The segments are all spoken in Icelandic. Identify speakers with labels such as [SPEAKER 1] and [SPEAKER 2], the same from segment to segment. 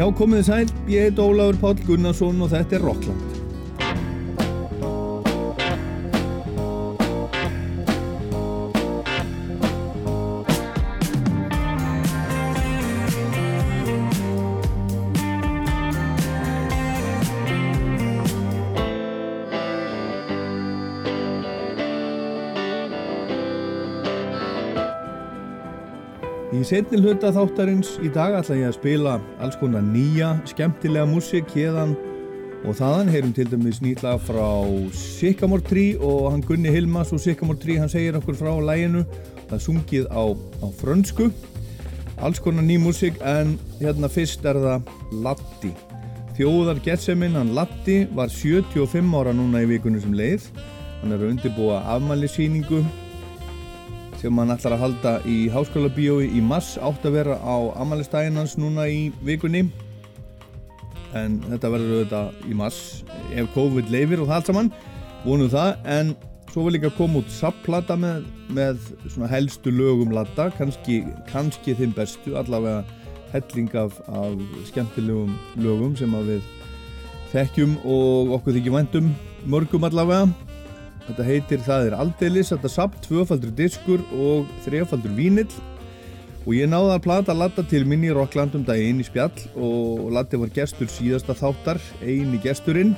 [SPEAKER 1] Já, komið þið sæl, ég heit Ólafur Páll Gunnarsson og þetta er Rockland. Setni hluta þáttarins. Í dag ætla ég að spila alls konar nýja, skemmtilega músik hérðan og þaðan heyrum til dæmis nýtla frá Sycamore Tree og hann Gunni Hilmas og Sycamore Tree hann segir okkur frá læginu það sungið á, á frönsku. Alls konar ný músik en hérna fyrst er það Latti. Þjóðar getseminn hann Latti var 75 ára núna í vikunum sem leið. Hann er að undirbúa afmælisýningu sem hann ætlar að halda í Háskóla Bíói í mass átt að vera á amalistægin hans núna í vikunni. En þetta verður auðvitað í mass ef COVID leifir og það allt saman vonum það. En svo vil líka koma út sapplata með, með svona helstu lögum latta kannski, kannski þeim bestu allavega helling af, af skemmtilegum lögum sem að við þekkjum og okkur þykir vendum mörgum allavega Þetta heitir Það er aldeilis, þetta samt tvöfaldur diskur og þrefaldur vínill. Og ég náði að plata Latta til minni í Rocklandum daginn í spjall og Latti var gestur síðasta þáttar, eini gesturinn.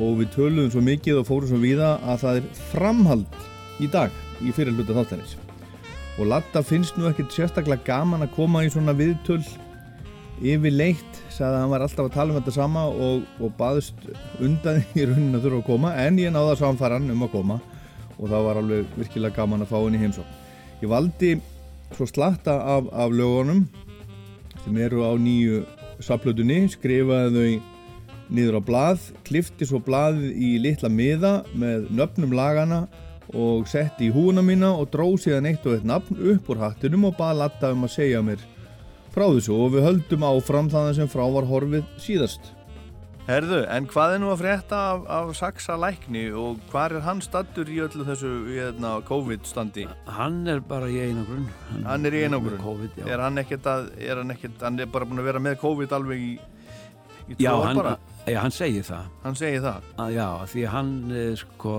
[SPEAKER 1] Og við töluðum svo mikið og fórum svo viða að það er framhald í dag í fyrirluta þáttarins. Og Latta finnst nú ekkert sérstaklega gaman að koma í svona viðtöl yfirleitt sagði að hann var alltaf að tala um þetta sama og, og baðist undan í raunin að þurfa að koma en ég náða samfæran um að koma og það var alveg virkilega gaman að fá henni heimsó ég valdi svo slatta af, af lögunum sem eru á nýju saplötunni, skrifaði þau niður á blað, klifti svo blaðið í litla miða með nöfnum lagana og setti í húuna mína og dróð síðan eitt og eitt nafn upp úr hattunum og baði latta um að segja mér frá þessu og við höldum áfram þannig sem frá var horfið síðast. Herðu, en hvað er nú að frétta af, af Saxa lækni og hvað er hann stattur í öllu þessu hérna, COVID-standi?
[SPEAKER 2] Hann er bara í einogrun.
[SPEAKER 1] Hann, hann er í einogrun?
[SPEAKER 2] COVID, já.
[SPEAKER 1] Er hann ekkert að, er hann ekkert, hann er bara búin að vera með COVID alveg í, í
[SPEAKER 2] já,
[SPEAKER 1] tvo
[SPEAKER 2] hann,
[SPEAKER 1] bara?
[SPEAKER 2] Já, hann segir það.
[SPEAKER 1] Hann segir það?
[SPEAKER 2] Að, já, því hann, sko,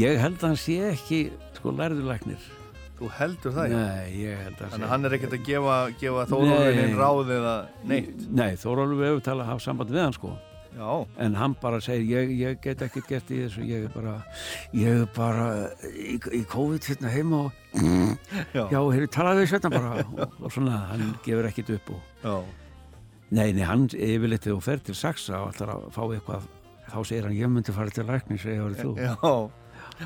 [SPEAKER 2] ég held að hann sé ekki, sko, lærðulæknir.
[SPEAKER 1] Þú heldur það?
[SPEAKER 2] Nei, ég held að
[SPEAKER 1] Þannig að hann er ekkert að gefa, gefa Þórólfinn ráð eða neitt?
[SPEAKER 2] Nei, Þórólfinn hefur talað að hafa samband við hann sko.
[SPEAKER 1] Já.
[SPEAKER 2] En hann bara segir, ég, ég get ekkert gert í þessu, ég er bara, ég er bara í, í COVID hérna heima og já, já hefur talað við þetta bara og, og svona, hann gefur ekkert upp og...
[SPEAKER 1] Já.
[SPEAKER 2] Nei, nei, hann yfirleitt þegar þú fer til Saxa og ætlar að fá eitthvað, þá segir hann, ég myndi fara til lækni, segja verið þú.
[SPEAKER 1] Já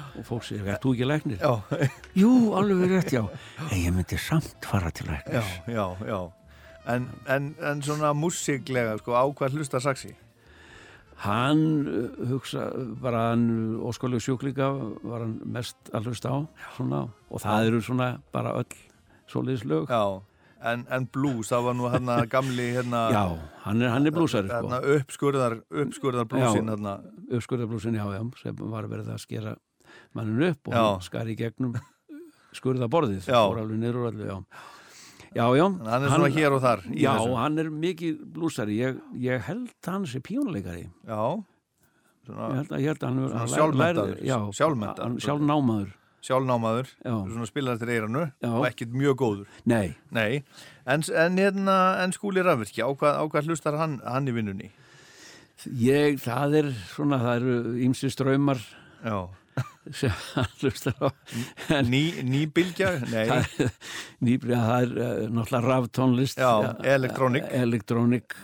[SPEAKER 2] og fólk segir, er þú ekki læknir?
[SPEAKER 1] Já.
[SPEAKER 2] Jú, alveg rétt, já. En ég myndi samt fara til læknir.
[SPEAKER 1] Já, já, já. En, en, en svona músiklega, sko, á hvað hlusta Saxi?
[SPEAKER 2] Hann uh, hugsa, bara hann óskólu sjúklinga var hann mest að hlusta á, svona, og það eru svona bara öll soliðslög.
[SPEAKER 1] Já. En, en blues, það var nú hérna gamli hérna...
[SPEAKER 2] Já, hann er, hann er bluesari sko.
[SPEAKER 1] Hérna uppskurðar, uppskurðar bluesin hérna.
[SPEAKER 2] Uppskurðar bluesin, já, já, sem var verið að skera mannin upp og
[SPEAKER 1] já.
[SPEAKER 2] skari í gegnum skurðaborðið, fór alveg niður og alveg, já. Já, já.
[SPEAKER 1] Hann er svona hann, hér og þar
[SPEAKER 2] já,
[SPEAKER 1] þessu.
[SPEAKER 2] Hann er mikið bluesari, ég, ég held hann sé píónuleikari.
[SPEAKER 1] Já.
[SPEAKER 2] Svona, ég held að, ég held að hann... Já,
[SPEAKER 1] sjálfmentaður.
[SPEAKER 2] Sjálfnámaður
[SPEAKER 1] sjálfnámaður, svona spilar eftir eiranu og ekkert mjög góður.
[SPEAKER 2] Nei.
[SPEAKER 1] Nei, en, en, hérna, en skúli rafvirkja, á á hvað hlustar hann, hann í vinnunni?
[SPEAKER 2] Ég, það er svona, það eru ímsi ströymar
[SPEAKER 1] Já.
[SPEAKER 2] Sem hann hlustar á.
[SPEAKER 1] Ný, nýbylgja? Nei.
[SPEAKER 2] Nýbylgja, það er uh, náttúrulega raftónlist.
[SPEAKER 1] Elektrónik.
[SPEAKER 2] Elektrónik.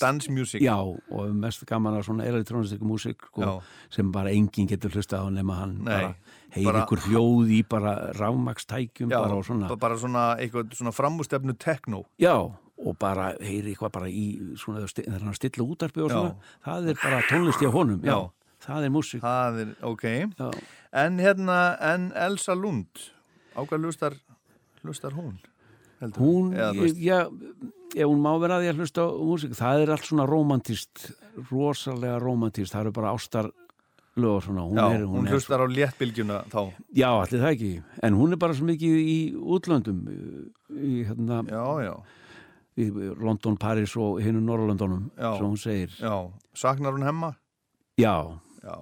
[SPEAKER 1] Dansmusík.
[SPEAKER 2] Já, og mest gaman að svona elektrónistik músík sko, sem bara enginn getur hlusta á nema hann bara heyri ykkur hljóð í bara rámakstækjum
[SPEAKER 1] Já,
[SPEAKER 2] bara og svona
[SPEAKER 1] bara svona eitthvað svona framústefnu tekno
[SPEAKER 2] Já, og bara heyri eitthvað bara í svona þegar hann stilla útarpi og svona Já. það er bara tónlist í honum Já, Já. Það er músík
[SPEAKER 1] Það er, ok
[SPEAKER 2] Já.
[SPEAKER 1] En hérna, en Elsa Lund á hvað hlustar, hlustar hún?
[SPEAKER 2] Heldur? Hún, ég, já ef hún má vera að að hlusta á músík það er allt svona romantist rosalega romantist, það eru bara ástar lög og svona
[SPEAKER 1] hún,
[SPEAKER 2] Já,
[SPEAKER 1] er, hún, hún hlustar á léttbylgjuna þá
[SPEAKER 2] Já, allir það ekki, en hún er bara svo mikið í útlöndum í hérna
[SPEAKER 1] Já, já
[SPEAKER 2] í London, Paris og hinn Norrlöndunum,
[SPEAKER 1] Já.
[SPEAKER 2] sem hún segir
[SPEAKER 1] Já, saknar hún hemma?
[SPEAKER 2] já,
[SPEAKER 1] Já,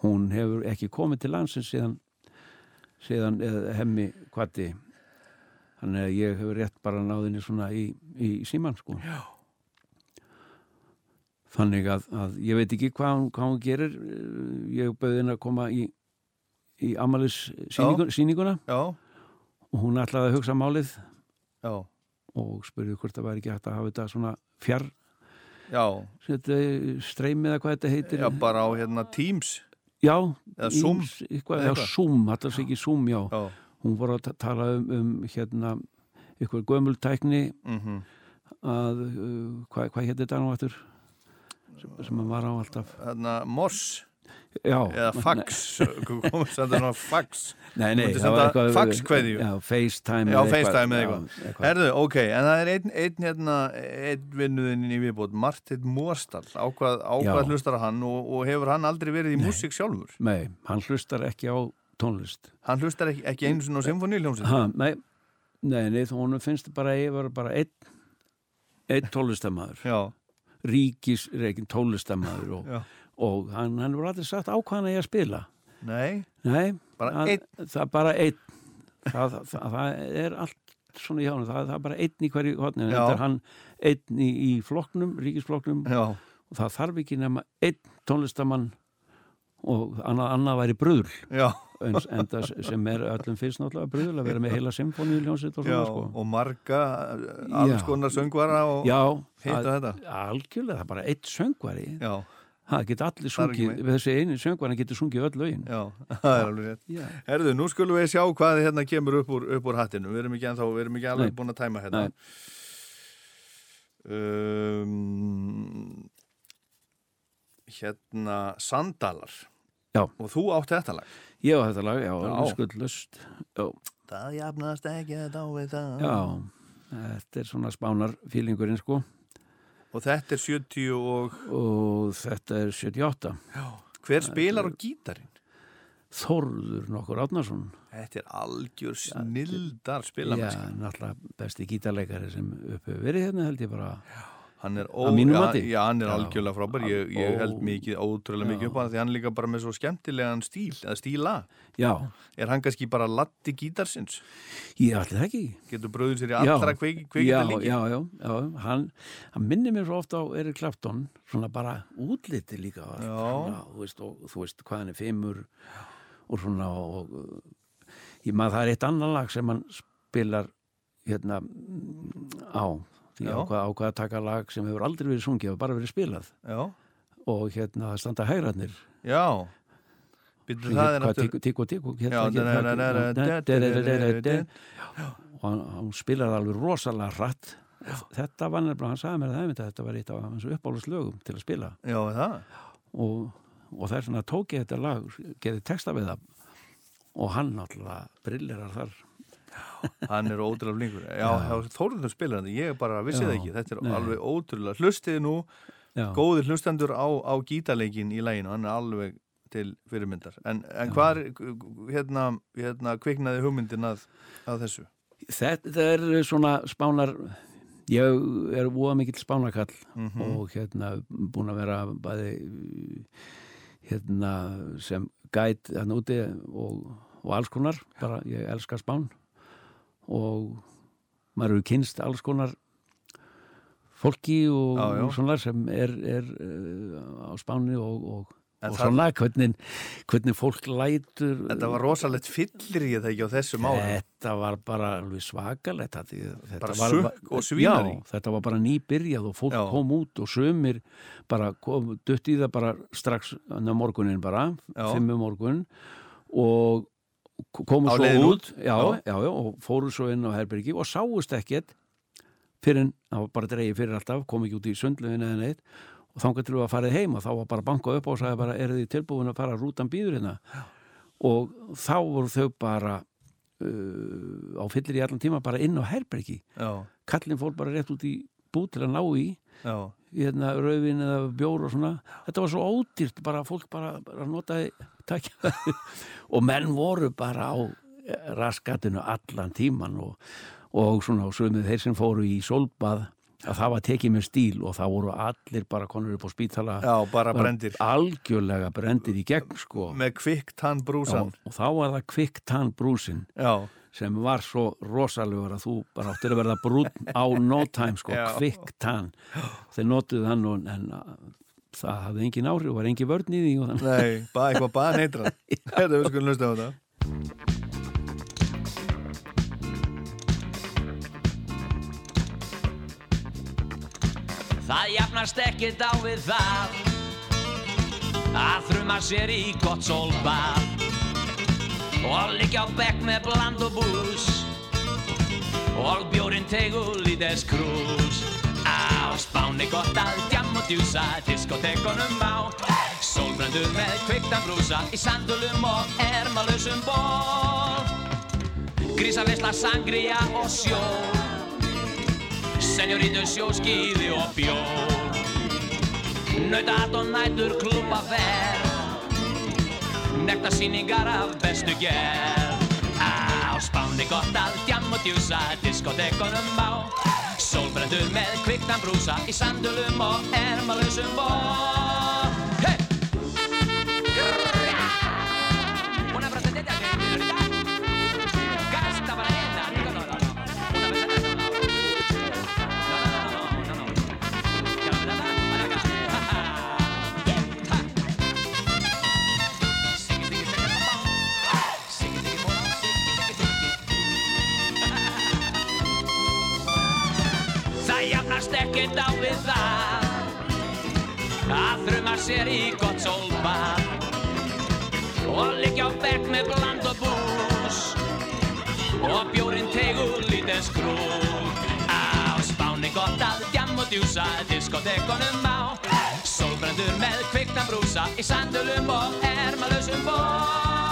[SPEAKER 2] hún hefur ekki komið til landsins síðan, síðan eða, hemmi kvati þannig að ég hefur rétt bara náðinni svona í, í síman sko.
[SPEAKER 1] Já.
[SPEAKER 2] þannig að, að ég veit ekki hvað hún, hvað hún gerir. Ég bauði henni að koma í, í amalis
[SPEAKER 1] já,
[SPEAKER 2] og hún ætlaði að hugsa málið.
[SPEAKER 1] Já,
[SPEAKER 2] og spurði hvort það væri ekki hægt að hafa þetta svona fjarr streymið eða hvað þetta heitir?
[SPEAKER 1] Já, bara á hérna Teams.
[SPEAKER 2] já,
[SPEAKER 1] Eða Zoom.
[SPEAKER 2] ýms- eitthvað,
[SPEAKER 1] eitthvað.
[SPEAKER 2] Zoom, þetta sé ekki Zoom, já.
[SPEAKER 1] Já,
[SPEAKER 2] hún voru að ta- tala um, um hérna, eitthvað gömultækni
[SPEAKER 1] mhm,
[SPEAKER 2] að, uh, hvað, hvað hétt þetta nú aftur? Sem, sem að var á alltaf?
[SPEAKER 1] Hérna Moss
[SPEAKER 2] já,
[SPEAKER 1] eða fax, sendur hann fax.
[SPEAKER 2] nei, nei, eitthvað
[SPEAKER 1] faxkveðju.
[SPEAKER 2] já, FaceTime eða já,
[SPEAKER 1] eitthvað. Herðu, ok, en það er einn ein, hérna, einn vinnuðinn í viðbót, Martin Mórstal, ákvað, ákvað hlustar hann og, og hefur hann aldrei verið í músík sjálfur?
[SPEAKER 2] nei, hann hlustar ekki á tónlist
[SPEAKER 1] Hann hlustar ekki, ekki á symfóníuljónsið?
[SPEAKER 2] ha, nei, nei, hún finnst bara að ég var bara einn einn tónlistamæður ríkis tónlistamæður og,
[SPEAKER 1] já.
[SPEAKER 2] Og hann, hann var aldrei sagt á hvað hann eigi að spila.
[SPEAKER 1] Nei,
[SPEAKER 2] Nei,
[SPEAKER 1] Bara
[SPEAKER 2] það,
[SPEAKER 1] einn?
[SPEAKER 2] Það er bara einn. Það, það, það er allt svona í hjánu, það, það er bara einn í hverju hodni,
[SPEAKER 1] Já.
[SPEAKER 2] þetta er hann einn í, í flokknum, ríkisflokknum.
[SPEAKER 1] Já,
[SPEAKER 2] og það þarf ekki nema einn tónlistamann og annað, annað væri bröðl
[SPEAKER 1] já,
[SPEAKER 2] en það sem er öllum fyrst náttúrulega bröðl að vera með heila symfóníu ljónsitt og
[SPEAKER 1] já,
[SPEAKER 2] svona sko.
[SPEAKER 1] og marga alls
[SPEAKER 2] Já.
[SPEAKER 1] konar söngvara og
[SPEAKER 2] Já, að-
[SPEAKER 1] þetta.
[SPEAKER 2] algjörlega, það er bara einn söngvari.
[SPEAKER 1] Já,
[SPEAKER 2] það geta allir sungið, þessi eini söngvari getur sungið öll lögin
[SPEAKER 1] já, það er alveg rétt. Herðu, nú skulum við sjá hvað hérna kemur upp úr, upp úr hattinu. Við erum ekki, ennþá, við erum ekki alveg búin að tæma hérna. Um, hérna, Sandalar.
[SPEAKER 2] Já.
[SPEAKER 1] Og þú átt þetta lag.
[SPEAKER 2] Ég á þetta lag, já,
[SPEAKER 1] Já.
[SPEAKER 2] Já,
[SPEAKER 1] Það jafnast ekki að dá við það.
[SPEAKER 2] Já, þetta er svona spánarfílingurinn sko
[SPEAKER 1] Og þetta er 70 og...
[SPEAKER 2] og þetta er 78
[SPEAKER 1] Hver spilar á gítarinn?
[SPEAKER 2] Þórður nokkur Átnarsson
[SPEAKER 1] Þetta er algjör snildar
[SPEAKER 2] Já,
[SPEAKER 1] spilamennska.
[SPEAKER 2] náttúrulega besti gítarleikari sem uppi verið hérna held ég bara
[SPEAKER 1] Hann er, ó,
[SPEAKER 2] Að mati.
[SPEAKER 1] já, hann er algjörlega frábær. Ég, ég held mikið, ótrúlega mikið upp á hann því hann líka bara með svo skemmtilegan stíl, eða stíla.
[SPEAKER 2] Já,
[SPEAKER 1] Er hann kannski bara latti gítarsins?
[SPEAKER 2] ég ætli það ekki
[SPEAKER 1] Getur bröður sér í allra kveikita líki?
[SPEAKER 2] já, já, já, hann, hann minnir mér svo ofta á Erik Clapton svona bara útliti líka
[SPEAKER 1] Já.
[SPEAKER 2] svona, þú, veist, og, þú veist hvað hann er fimmur og svona og, ég maður það er eitt annan lag sem hann spilar hérna á því ákvað, ákvað að taka lag sem hefur aldrei verið sungið og bara verið spilað.
[SPEAKER 1] Já.
[SPEAKER 2] og hérna standa hægrarnir
[SPEAKER 1] Já. Er
[SPEAKER 2] tík og tík og hann, spilar alveg rosalega hratt. Þetta var nefnilega, hann sagði mér að þetta var eitt af hans uppáluslögum til að spila.
[SPEAKER 1] Já, það.
[SPEAKER 2] og, og það er svona tók ég þetta lag, geði texta við það. Og hann náttúrulega brillerar þar
[SPEAKER 1] Hann er ótrúlega flinkur. Já, já. Þórundur spilar hann. Ég bara vissi
[SPEAKER 2] Já.
[SPEAKER 1] það ekki. Þetta er
[SPEAKER 2] Nei.
[SPEAKER 1] alveg ótrúlega. Hlustið nú,
[SPEAKER 2] Já,
[SPEAKER 1] góðir hlustendur á, á gítarleikin í læginu. Hann er alveg til fyrirmyndar. En, en hvað hérna, hérna, kviknaði hugmyndin að, að þessu?
[SPEAKER 2] þetta er svona spánar ég er búa mikill spánakall
[SPEAKER 1] Mhm.
[SPEAKER 2] og hérna búin að vera bæði hérna sem gæt hann úti og, og alls konar bara ég elska spán og maður eru kynst alls konar fólki og,
[SPEAKER 1] Já, já.
[SPEAKER 2] og svona sem er, er uh, á spáni og, og, og svona hvernig, hvernig fólk lætur
[SPEAKER 1] Þetta var rosalegt fyllir ég það ekki á þessum árum.
[SPEAKER 2] Þetta var bara alveg svakalegt
[SPEAKER 1] Bara
[SPEAKER 2] var,
[SPEAKER 1] sukk og svínari.
[SPEAKER 2] Já, þetta var bara nýbyrjað og fólk
[SPEAKER 1] Já.
[SPEAKER 2] kom út og sömur bara kom, dutt í það bara strax morgunin bara,
[SPEAKER 1] Já.
[SPEAKER 2] fimmu morgun og komu svo
[SPEAKER 1] leiðinni
[SPEAKER 2] út. já,
[SPEAKER 1] Já.
[SPEAKER 2] já. Og fóru svo inn á Herbergi og sáust ekkert fyrir það var bara dreigið fyrir alltaf kom ekki út í sundlegin eða neitt. Og þangar til að farið heim og þá var bara bankað upp og sagði bara, er þið tilbúin að fara rútan býður hérna? Og þá voru þau bara uh, á fyllir í allan tíma bara inn á herbergi.
[SPEAKER 1] Já,
[SPEAKER 2] kallin fór bara rétt út í bú til að ná í hérna rauðvin eða bjór og svona. Þetta var svo ódýrt, bara fólk bara, bara notaði takja og menn voru bara á raskatinu allan tíman og, og svona og sömið þeir sem fóru í solbað að það var tekið með stíl og það voru allir bara konur upp á spítala.
[SPEAKER 1] Já, bara brendir
[SPEAKER 2] Algjörlega brendir í gegn sko.
[SPEAKER 1] Með kviktann brúsan
[SPEAKER 2] Já, og þá var það kviktann brúsin
[SPEAKER 1] Já
[SPEAKER 2] sem var svo rosalegur að þú bara áttir að verða brún á no time sko, kviktann þeir notuðu hann og en það hafði engin áhrif var engin vörn í því
[SPEAKER 1] Nei, bara eitthvað bara neitra Þetta er við skulum lusta á þetta.
[SPEAKER 3] Það jafnast ekkert á við það að þrjuma sér í gott sólbað og liggja á bekk með bland og bús. Og bjórin tegul í þess krús á spáni gott að djam og djúsa diskotekonum á. Sólbrendur með kviktan brúsa í sandulum og ermalösum ból grísavisla, sangria og sjó. Senjórítu sjóskíði og bjór nautat og nætur klúpa verð nekta síningar af bestu gerð. Á spáni gott að djam og djúsa diskotekonum á. Sólbrendur með kviktan brúsa í sandulum og ermalösum ból sér í gott sólbað og liggja á bekk með bland og bús. Og bjórin tegul í þess krúl á spáni gott að djam og djúsa diskotekonum á. Sólbrendur með kvikna brúsa í sandulum og ermalösum ból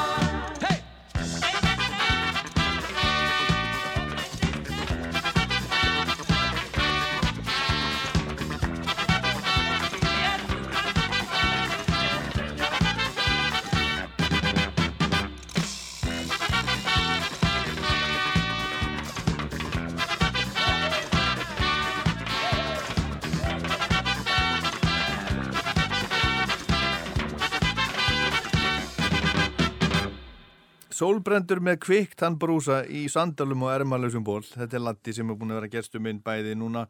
[SPEAKER 1] Sólbrendur með kviktann brúsa í sandalum og ermalösum ból. Þetta er Latti sem er búin að vera gestur minn bæði núna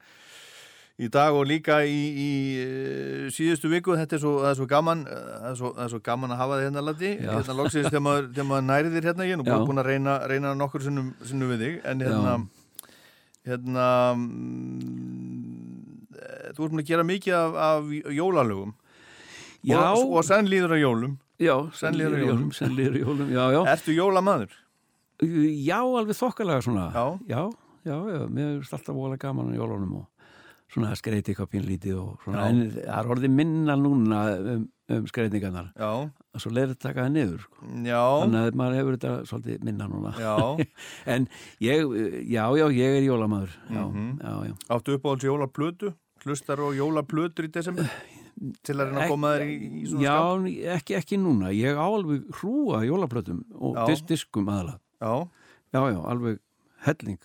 [SPEAKER 1] í dag og líka í, í eh, síðustu viku. Þetta er svo, er svo gaman eh, er svo, er svo gaman að hafa þið hérna Latti.
[SPEAKER 2] Já.
[SPEAKER 1] Hérna loksins þegar maður, maður næri þér hérna ég er nú búin að reyna, reyna nokkur sinnum, sinnum við þig en hérna hérna mm, eh, þú búin að gera mikið af, af jólalögum
[SPEAKER 2] Já,
[SPEAKER 1] og, og senn líður á jólum.
[SPEAKER 2] Já,
[SPEAKER 1] senn líður á jólum.
[SPEAKER 2] senn líður á jólum, já, já
[SPEAKER 1] Ertu jólamaður?
[SPEAKER 2] Já, alveg þokkalega svona
[SPEAKER 1] Já.
[SPEAKER 2] já, já, já, mér er alltaf vola gaman á jólunum og svona skreiti eitthvað pínlítið og svona, en það er orðið minna núna um, um skreitingarnar
[SPEAKER 1] Já,
[SPEAKER 2] og svo leiður þetta taka það niður sko.
[SPEAKER 1] já,
[SPEAKER 2] þannig að maður hefur þetta svolítið minna núna
[SPEAKER 1] já.
[SPEAKER 2] en ég, já, já, ég er jólamaður já,
[SPEAKER 1] Mhm.
[SPEAKER 2] já, já
[SPEAKER 1] Áttu upp á alls jólaplötu? Hlustar og jólaplötur í desember? Til að reyna að koma þér í, í svona
[SPEAKER 2] Já,
[SPEAKER 1] skap?
[SPEAKER 2] ekki, ekki núna. Ég á alveg hrúa jólaplötum og
[SPEAKER 1] Já.
[SPEAKER 2] dis diskum aðalega
[SPEAKER 1] Já,
[SPEAKER 2] já, já, alveg helling.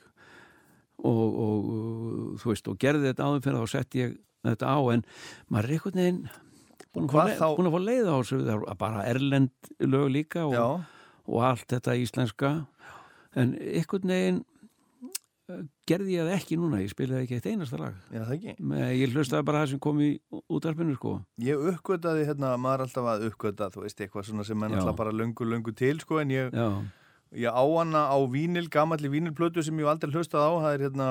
[SPEAKER 2] Og, og þú veist, og gerði þetta áður fyrir þá sett ég þetta á en maður er einhvern veginn búin að,
[SPEAKER 1] þá-
[SPEAKER 2] búin að fá leið á þessu. Bara erlend lög líka og,
[SPEAKER 1] já,
[SPEAKER 2] og allt þetta íslenska. En einhvern veginn gerði ég það ekki núna ég spilaði ekki eitt einasta lag
[SPEAKER 1] já, það ekki.
[SPEAKER 2] Me- ég hlustaði bara það sem kom í útarpinu sko
[SPEAKER 1] Ég uppgötaði hérna, maður alltaf að uppgöta, þú veist, eitthvað svona sem
[SPEAKER 2] Já.
[SPEAKER 1] alltaf bara löngu, löngu til, sko, en ég,
[SPEAKER 2] já,
[SPEAKER 1] ég á hana á vínil, gamalli vínilplötu sem ég aldrei hlustað á, það er hérna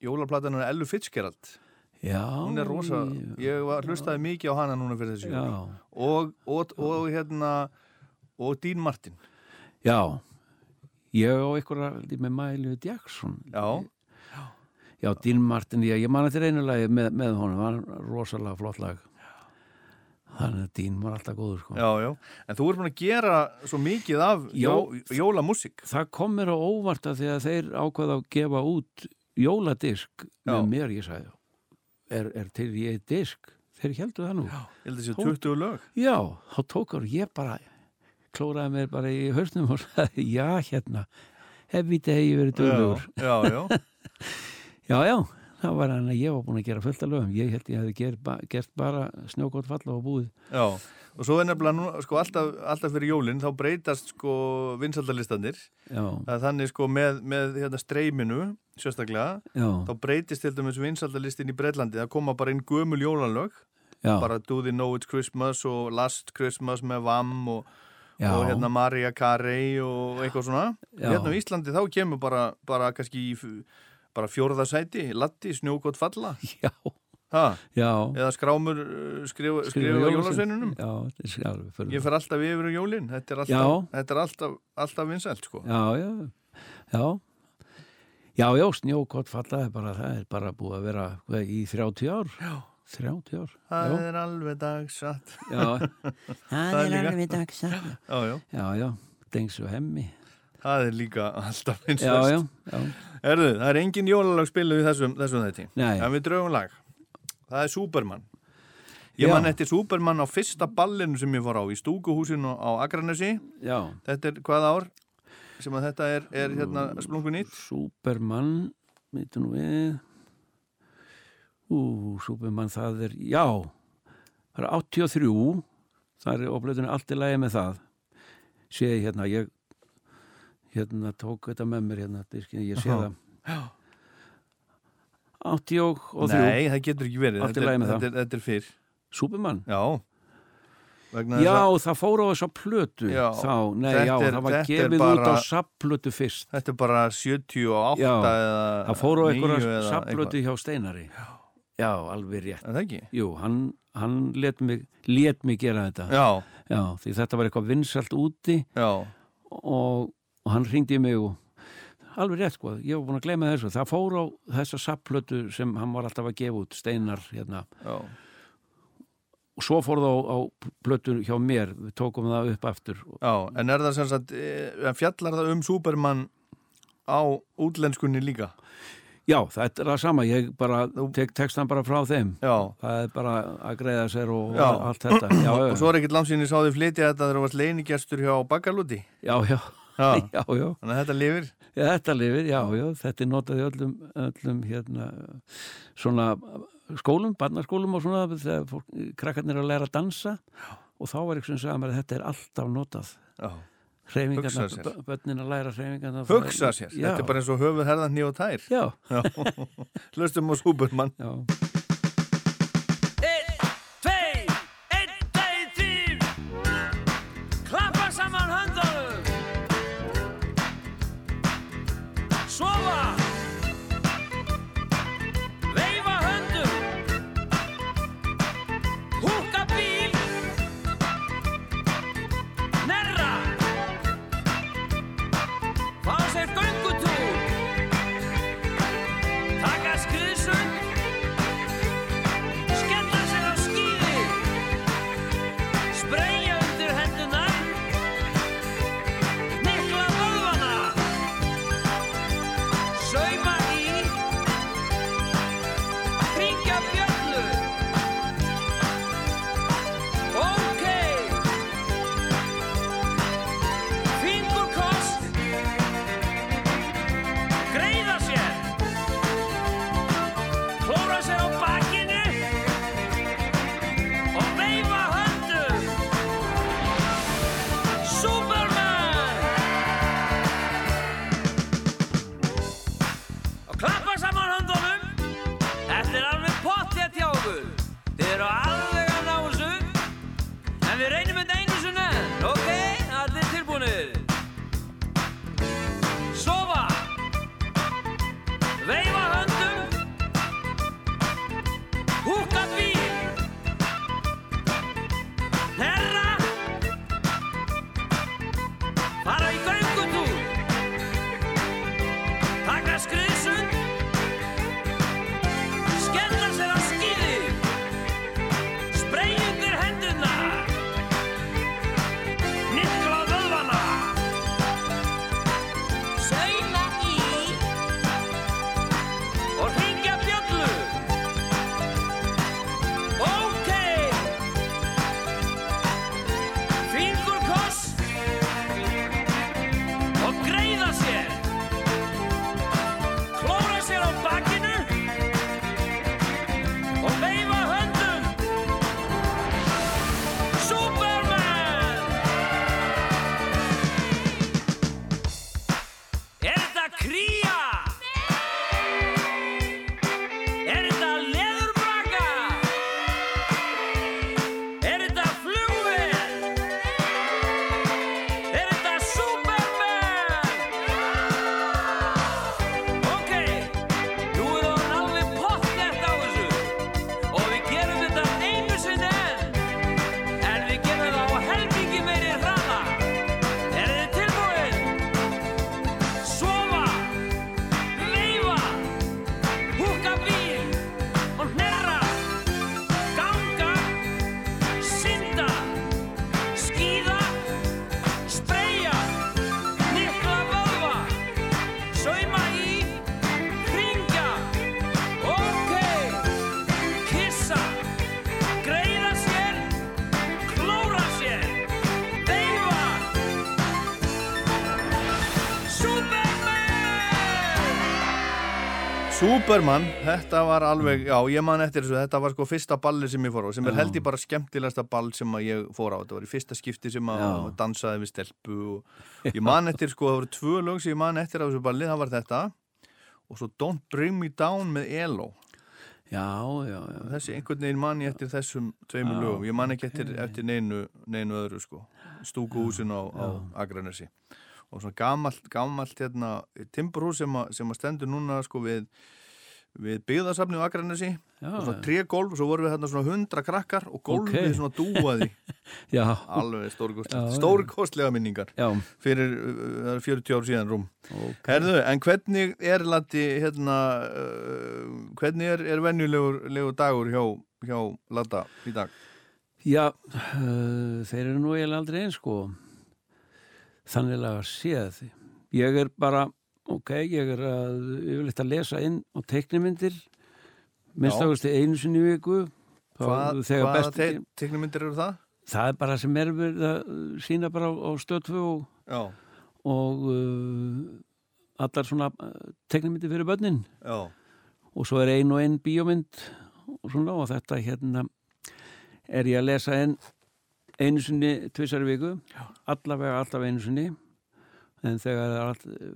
[SPEAKER 1] jólaplatanar Ellu Fitzgerald.
[SPEAKER 2] já
[SPEAKER 1] Hún er rosa, ég var, hlustaði mikið á hana núna fyrir þessu.
[SPEAKER 2] já,
[SPEAKER 1] jól. Og, og, og hérna, og Dean Martin.
[SPEAKER 2] já ég á einhverja með Mæli Jackson
[SPEAKER 1] Já,
[SPEAKER 2] Já, Dean Martin, já, ég man þetta reynulegi með, með honum, það var rosalega flott lag þannig að Dean var alltaf góður sko.
[SPEAKER 1] já, já. En þú ert búin að gera svo mikið af jó, jólamúsík.
[SPEAKER 2] það kom mér á óvart að því að þeir ákvaða að gefa út jóladisk
[SPEAKER 1] Já.
[SPEAKER 2] með mér, ég sagði er, er til ég disk þeir heldur það nú já,
[SPEAKER 1] Ég held að þessi 20 lög.
[SPEAKER 2] þá tókar ég bara klóraði mér bara í hausnum og sagði, já, hérna hefði þetta hegi verið döglegur
[SPEAKER 1] Já, já, já.
[SPEAKER 2] já, það var hann að ég var búin að gera fullt af lögum. Ég held ég hefði gert, ba gert bara snjókótt falla og búið
[SPEAKER 1] Já, og svo er nefnilega nú, sko, alltaf, alltaf fyrir jólinn þá breytast sko vinsaldalistanir þannig sko með, með hérna, streyminu sérstaklega
[SPEAKER 2] Já.
[SPEAKER 1] þá breytist til dæmis vinsaldalistin í Breitlandi það koma bara inn gömul jólanlög Já. bara Do They Know It's Christmas og Last Christmas með Vam og, og hérna Mariah Carey og eitthvað svona. Já. hérna á Íslandi þá kemur bara, bara kannski í bara fjórðasæti, latti, snjókott falla.
[SPEAKER 2] Já,
[SPEAKER 1] já. eða skrámur uh, skrifa, skrifa jólasveinunum ég fer alltaf yfir jólinn þetta er alltaf, þetta er alltaf, alltaf vinsælt sko.
[SPEAKER 2] Já, já, já. Já, já, snjókott falla er bara, það er bara búið að vera í 30 ár.
[SPEAKER 1] Já
[SPEAKER 2] 30 ár.
[SPEAKER 1] Það já. er alveg dagsatt.
[SPEAKER 2] Já, það er alveg dagsatt.
[SPEAKER 1] Já, já,
[SPEAKER 2] já, já. Dengs og hemmi.
[SPEAKER 1] Það er líka alltaf
[SPEAKER 2] eins og
[SPEAKER 1] Erðu, það er engin jólalag spiluð í þessum, þessum þetta
[SPEAKER 2] Það
[SPEAKER 1] er við draugum lag. Það er Superman. Ég man eftir Superman á fyrsta ballinu sem ég fór á í stúkuhúsinu á Akranesi.
[SPEAKER 2] Já.
[SPEAKER 1] Þetta er hvað ár sem að þetta er, er hérna splungunýtt
[SPEAKER 2] Superman, veitum við Ú, Superman það er, já það er 83 það er oflöðinu allt í lægi með það. Sé ég hérna, ég hérna tók þetta með mér hérna, ég sé það. 83
[SPEAKER 1] Nei, það getur ekki verið
[SPEAKER 2] þetta er,
[SPEAKER 1] þetta, er, þetta er fyrr.
[SPEAKER 2] Superman?
[SPEAKER 1] Já.
[SPEAKER 2] Já, það fór á þess að plötu já, þá, nei, já, er, það var gefið bara, út á sapplötu fyrst.
[SPEAKER 1] Þetta er bara 78 já, eða
[SPEAKER 2] Það fór á einhverja sapplötu hjá Steinari. Já, já alveg rétt.
[SPEAKER 1] Það ekki?
[SPEAKER 2] Jú, hann, hann let, mig, let mig gera þetta.
[SPEAKER 1] Já.
[SPEAKER 2] Því þetta var eitthvað vinsalt úti
[SPEAKER 1] Já.
[SPEAKER 2] og og hann ringdi mig og alveg rétt sko, ég var búin að gleyma þessu. Það fór á þessa sapplötu sem hann var alltaf að gefa út, steinar hérna.
[SPEAKER 1] Já.
[SPEAKER 2] og svo fór það á, á plötu hjá mér. Við tókum það upp aftur.
[SPEAKER 1] Já, en er það sem sagt, en fjallar það um Superman á útlenskunni líka?
[SPEAKER 2] Já, það er það sama, ég bara tek textan bara frá þeim
[SPEAKER 1] já.
[SPEAKER 2] það er bara að greiða sér og já. allt þetta já,
[SPEAKER 1] og svo er ekkert ég sáði flytja þetta þegar það var leinigestur hjá Bakalúti
[SPEAKER 2] Já, já
[SPEAKER 1] Já, já, já. Þannig að þetta lifir?
[SPEAKER 2] Já, þetta lifir, já, já. Þetta er notað í öllum, öllum hérna, svona skólum, barnaskólum og svona þegar fólk, krakkarnir er að læra að dansa já. og þá er eitthvað sem mér að þetta er alltaf notað.
[SPEAKER 1] Já.
[SPEAKER 2] Hreyfingarna, börnin að læra hreyfingarna.
[SPEAKER 1] Hugsa sér. Þetta er bara eins og höfuð herðan nýja og tær. Hlustum á Súburmann. Superman, þetta var alveg, já ég man eftir þessu, þetta var sko fyrsta balli sem ég fór á, sem er held ég bara skemmtilegasta ball sem ég fór á, þetta var í fyrsta skipti sem að
[SPEAKER 2] Já.
[SPEAKER 1] dansaði við stelpu og ég man eftir sko, það voru tvö lög sem ég man eftir á þessu balli, það var þetta og svo Don't Bring Me Down með ELO,
[SPEAKER 2] já, já, já.
[SPEAKER 1] þessi einhvern veginn man ég eftir þessum tveimur
[SPEAKER 2] Já,
[SPEAKER 1] lögum, ég man ekki eftir, eftir neinu, neinu öðru sko, stúkuhúsin á, á Akranesi. Og svona gamalt, gamalt hérna, timburhús sem, sem að stendur núna sko við, við byggðasafni á Akranesi og svona tré gólf og svo vorum við hérna svona hundra krakkar og gólfið
[SPEAKER 2] Ok.
[SPEAKER 1] svona dúaði. Alveg stórkostlega, stórkostlega minningar
[SPEAKER 2] já,
[SPEAKER 1] fyrir uh, 40 ár síðan rúm.
[SPEAKER 2] Ok.
[SPEAKER 1] Herðu, en hvernig er Latti hérna, uh, hvernig er, er venjulegur legur dagur hjá, hjá Latta í dag?
[SPEAKER 2] Já, uh, þeir eru nú eiginlega aldrei eins sko. Þannig að séð ég er bara, ok, ég er að yfirleitt að lesa inn á teiknimyndir minnst águsti einu sinni viku.
[SPEAKER 1] Hvaða
[SPEAKER 2] best
[SPEAKER 1] te teiknumyndir eru það?
[SPEAKER 2] það er bara sem er verið að sína bara á, á stöðfu og, og uh, allar svona uh, teiknimyndir fyrir börnin.
[SPEAKER 1] Já,
[SPEAKER 2] og svo er ein og ein bíómynd og svona og þetta hérna er ég að lesa einu sinni tvisar viku. Allavega alltaf einu sinni en þegar það er allt uh,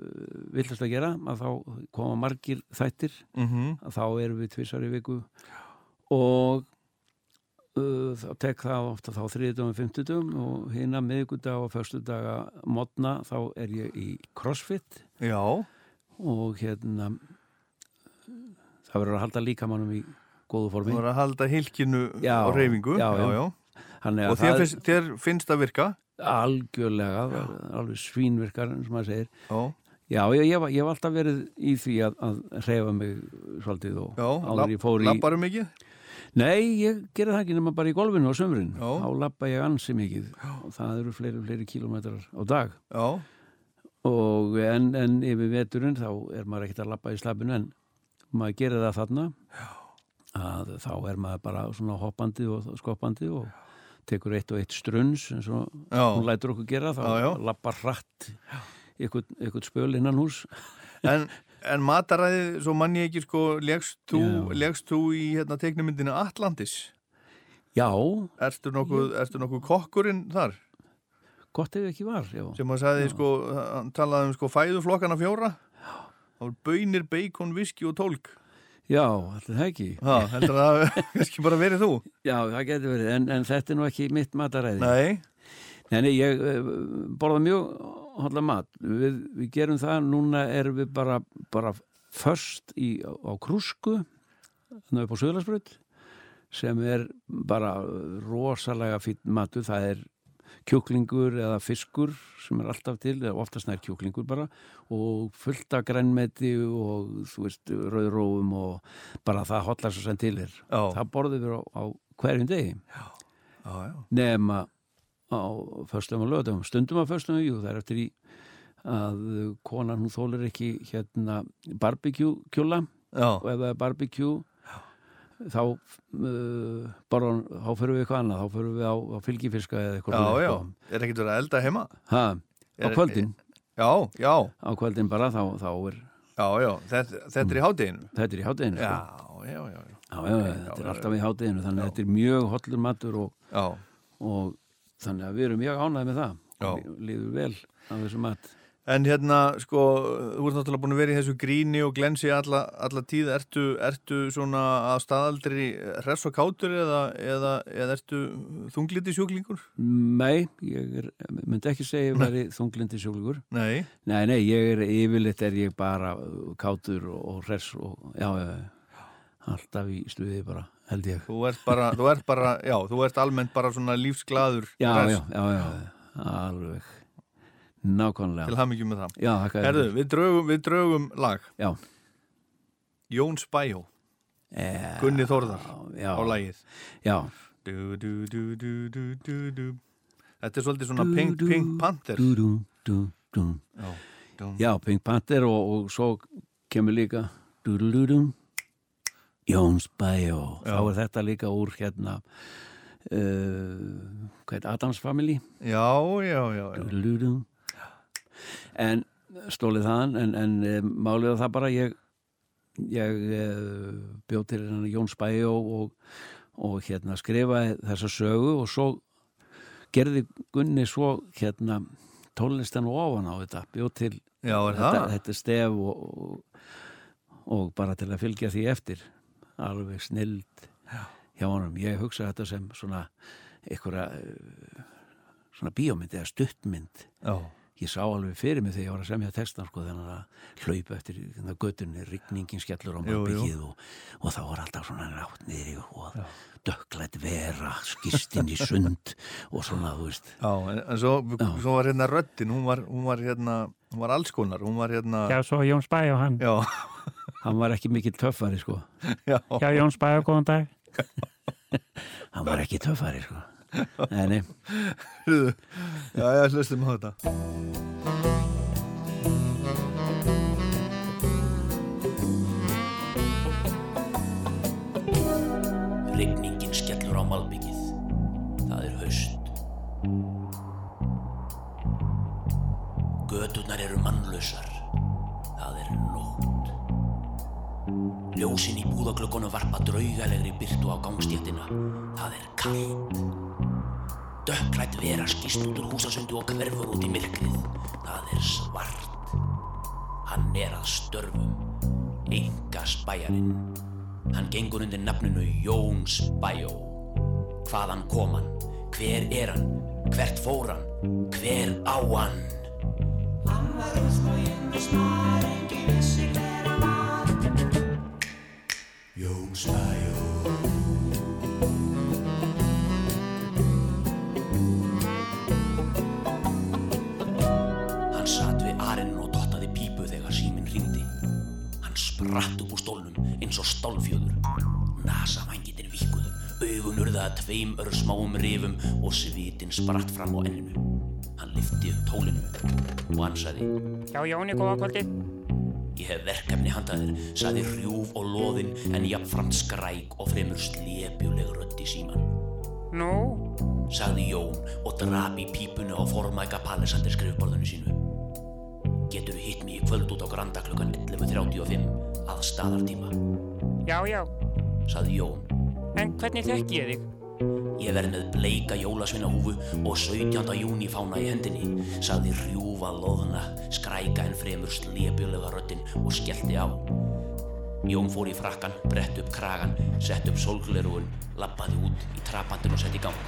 [SPEAKER 2] villast að gera að þá koma margir þættir.
[SPEAKER 1] Mhm,
[SPEAKER 2] að þá erum við tvisar í viku. Og uh, þá tek það ofta þá þriðdum og fymtudum og hina miðgudag og föstudaga modna þá er ég í crossfit.
[SPEAKER 1] Já,
[SPEAKER 2] og hérna það verður að halda líkamannum í góðu formi.
[SPEAKER 1] Voru að halda hilkinu á reyfingu
[SPEAKER 2] já, já.
[SPEAKER 1] já. Og
[SPEAKER 2] að
[SPEAKER 1] þér
[SPEAKER 2] það
[SPEAKER 1] finnst, þér finnst það virka
[SPEAKER 2] algjörlega er alveg svínvirkar og maður segir.
[SPEAKER 1] Já,
[SPEAKER 2] já, ég, ég, ég hef alltaf verið í því að, að reyfa mig svolítið og
[SPEAKER 1] já,
[SPEAKER 2] áður ég fór í
[SPEAKER 1] labbaru mikið?
[SPEAKER 2] nei, ég gerði það ekki nema bara í golfinu á sömurinn
[SPEAKER 1] Já.
[SPEAKER 2] þá labba ég ansi mikið. Og það eru fleiri, fleiri kílómetrar á dag.
[SPEAKER 1] Já,
[SPEAKER 2] og en, en yfir veturinn þá er maður ekkert að labba í slabinu en maður gerir það þarna. Að þá er maður bara svona hoppandi og skoppandi og tekur eitt og eitt strunns eins og
[SPEAKER 1] já
[SPEAKER 2] hún lætur okkur gera þá
[SPEAKER 1] Já, já.
[SPEAKER 2] lappar hratt ykkur spöl innan hús
[SPEAKER 1] En, en mataræði, svo mann ég ekki sko, legst þú,
[SPEAKER 2] Já.
[SPEAKER 1] í hérna, teiknumyndinu Atlantis?
[SPEAKER 2] já,
[SPEAKER 1] Ertu nokkuð, nokkuð kokkurinn þar?
[SPEAKER 2] gott ef ekki var já,
[SPEAKER 1] Sem að sagði, sko, hann talaði um sko fæðuflokkana fjóra. Voru bönir, beikon, viski og tólk.
[SPEAKER 2] Já allir það ekki
[SPEAKER 1] Ha, heldur að það kannski bara verið þú?
[SPEAKER 2] já, það getur verið, en, en þetta er nú ekki mitt mataræði
[SPEAKER 1] Nei.
[SPEAKER 2] Nei, ég uh, borða mjög hotla mat. Við, við gerum það, núna erum við bara, bara först í, á, krúsku, þannig upp á Suðlandsbröð, sem er bara rosalega fýtt matur. Það er kjúklingur eða fiskur sem er alltaf til, eða oftast nær kjúklingur bara, og fullt af grænmeti og, þú veist, rauðrófum og bara það hotlar svo sem til er.
[SPEAKER 1] Já.
[SPEAKER 2] Það borðum við á, á hverjum degi
[SPEAKER 1] Já, já.
[SPEAKER 2] nema á föstum og lögum stundum á föstum og jú, það er eftir í að konan hún þólar ekki hérna barbecue kjúla
[SPEAKER 1] Já,
[SPEAKER 2] og ef það er barbecue þá uh, bara þá fyrir við eitthvað annað, þá fyrir við á, á fylgifiska eða eitthvað
[SPEAKER 1] já, já.
[SPEAKER 2] sko.
[SPEAKER 1] Er ekkert verið að elda heima?
[SPEAKER 2] ha, á
[SPEAKER 1] Er-
[SPEAKER 2] kvöldin
[SPEAKER 1] Já, já,
[SPEAKER 2] á kvöldin bara þá, þá er
[SPEAKER 1] já, já. Þetta, þetta er í hádeginu.
[SPEAKER 2] þetta er í hátteginu
[SPEAKER 1] Já,
[SPEAKER 2] sko.
[SPEAKER 1] já, já. já.
[SPEAKER 2] já, já,
[SPEAKER 1] Ok,
[SPEAKER 2] þetta
[SPEAKER 1] já,
[SPEAKER 2] er
[SPEAKER 1] já,
[SPEAKER 2] alltaf í hátteginu þannig að þetta er mjög hollur matur og,
[SPEAKER 1] Já,
[SPEAKER 2] og þannig að við erum mjög ánægð með það
[SPEAKER 1] Já.
[SPEAKER 2] Lí- líður vel á þessu mat
[SPEAKER 1] En hérna, sko, þú ert náttúrulega búin að vera í þessu gríni og glensi alla, alla tíð. Ertu, ertu svona að staðaldri hress og kátur eða, eða, eða ertu þungliti sjúklingur?
[SPEAKER 2] Nei, ég er, myndi ekki segja að ég væri þunglindi sjúklingur.
[SPEAKER 1] Nei.
[SPEAKER 2] Nei, nei, ég er yfirleitt er ég bara uh, kátur og, hress og já, já, alltaf í stuði bara, held ég.
[SPEAKER 1] Þú ert bara, þú ert bara, já, þú ert almennt bara svona lífsglaður.
[SPEAKER 2] Já, já, já, já, alveg, nákvæmlega.
[SPEAKER 1] Til hamingjum með það.
[SPEAKER 2] Já, þakka
[SPEAKER 1] Herðu, við draugum, við draugum lag.
[SPEAKER 2] Já.
[SPEAKER 1] Jón Spæjó,
[SPEAKER 2] Eh,
[SPEAKER 1] Gunni Þórðar
[SPEAKER 2] já,
[SPEAKER 1] á lagið.
[SPEAKER 2] Já,
[SPEAKER 1] Du, du, du, du, du, du, du. Þetta er svolítið svona Pink, Pink Panther.
[SPEAKER 2] dú, dú, dú, dú.
[SPEAKER 1] Já. Dum.
[SPEAKER 2] Já, Pink Panther og, og svo kemur líka dú, dú, dú, dú. Jóns Bæjó. Þá er þetta líka úr hérna uh, hvað heit Adams Family
[SPEAKER 1] Já, já, já, já.
[SPEAKER 2] Dú-dú-dú. En stólið þaðan en, en e, málið það bara ég ég uh, bjóð til hennar Jón Spæjó og, og hérna skrifaði þessa sögu og svo gerði Gunni svo hérna tónlistan og ofan á þetta bjóð til
[SPEAKER 1] Já,
[SPEAKER 2] þetta, þetta stef og, og, og bara til að fylgja því eftir alveg snild hjá honum. Ég hugsa þetta sem svona einhverja eh, svona bíómynd eða stuttmynd.
[SPEAKER 1] Já,
[SPEAKER 2] ég sá alveg fyrir mig þegar ég var að semja textan sko þannig að hlaupa eftir það göttunni, rigningin skellur á malbyggið og, og þá var alltaf svona rátt niður og dökklætt vera skistinn í sund og svona þú veist.
[SPEAKER 1] Já en, en svo,
[SPEAKER 2] Já.
[SPEAKER 1] svo var hérna röddin, hún var, hún var hérna, hún var alls konar, hún var hérna,
[SPEAKER 4] Já, svo Jón Spæ og hann.
[SPEAKER 1] já,
[SPEAKER 2] hann var ekki mikill töffari sko.
[SPEAKER 1] Já,
[SPEAKER 4] Já, Jón Spæ og góðan dag.
[SPEAKER 2] hann var ekki töffari sko Nei, nei,
[SPEAKER 1] já, já, hlustum á þetta.
[SPEAKER 5] Rigningin skellur á malbyggið. Það er haust. Göturnar eru mannlausar. Það er nótt. Ljósin í búðaglöggunum varpa draugalegri byrtu á gangstéttina. Það er kallt. Dökklætt vera skýst út úr húsasundu og hverfur út í myrkrið. Það er svart. Hann er að störfum. Enga spæjarinn. Hann gengur undir nafninu Jón Spæjó. Hvaðan kom hann? Hver er hann? Hvert fór hann? Hver á hann? Jón Spæjó eins og stálfjöður. Nasavængitinn víkuðu, augun urðaða tveim örsmáum rifum og svitinn spratt fram á enninu. Hann lyfti upp tólinu og hann sagði
[SPEAKER 4] Já, Jóni, góða kvöldið.
[SPEAKER 5] Ég hef verkefni handaðir, sagði hrjúf og loðinn en jafnframt skræk og fremur slepjuleg rödd í síman.
[SPEAKER 4] Nú,
[SPEAKER 5] sagði Jón og drap í pípunu á formæka palisandir skrifborðinu sínu. Getur hitt mig í kvöld út á Granda klukkan 11.35 að staðartíma,
[SPEAKER 4] já, já.
[SPEAKER 5] sagði Jón.
[SPEAKER 4] En hvernig þekki ég þig?
[SPEAKER 5] Ég verð með bleika jólasveinahúfu og 17. júni fána í hendinni, sagði hrjúfa loðna, skræka en fremur slepjulega röddin og skellti á. Jón fór í frakkan, brett upp kragan, sett upp sólglerugun, lappaði út í trapandin og sett í gang.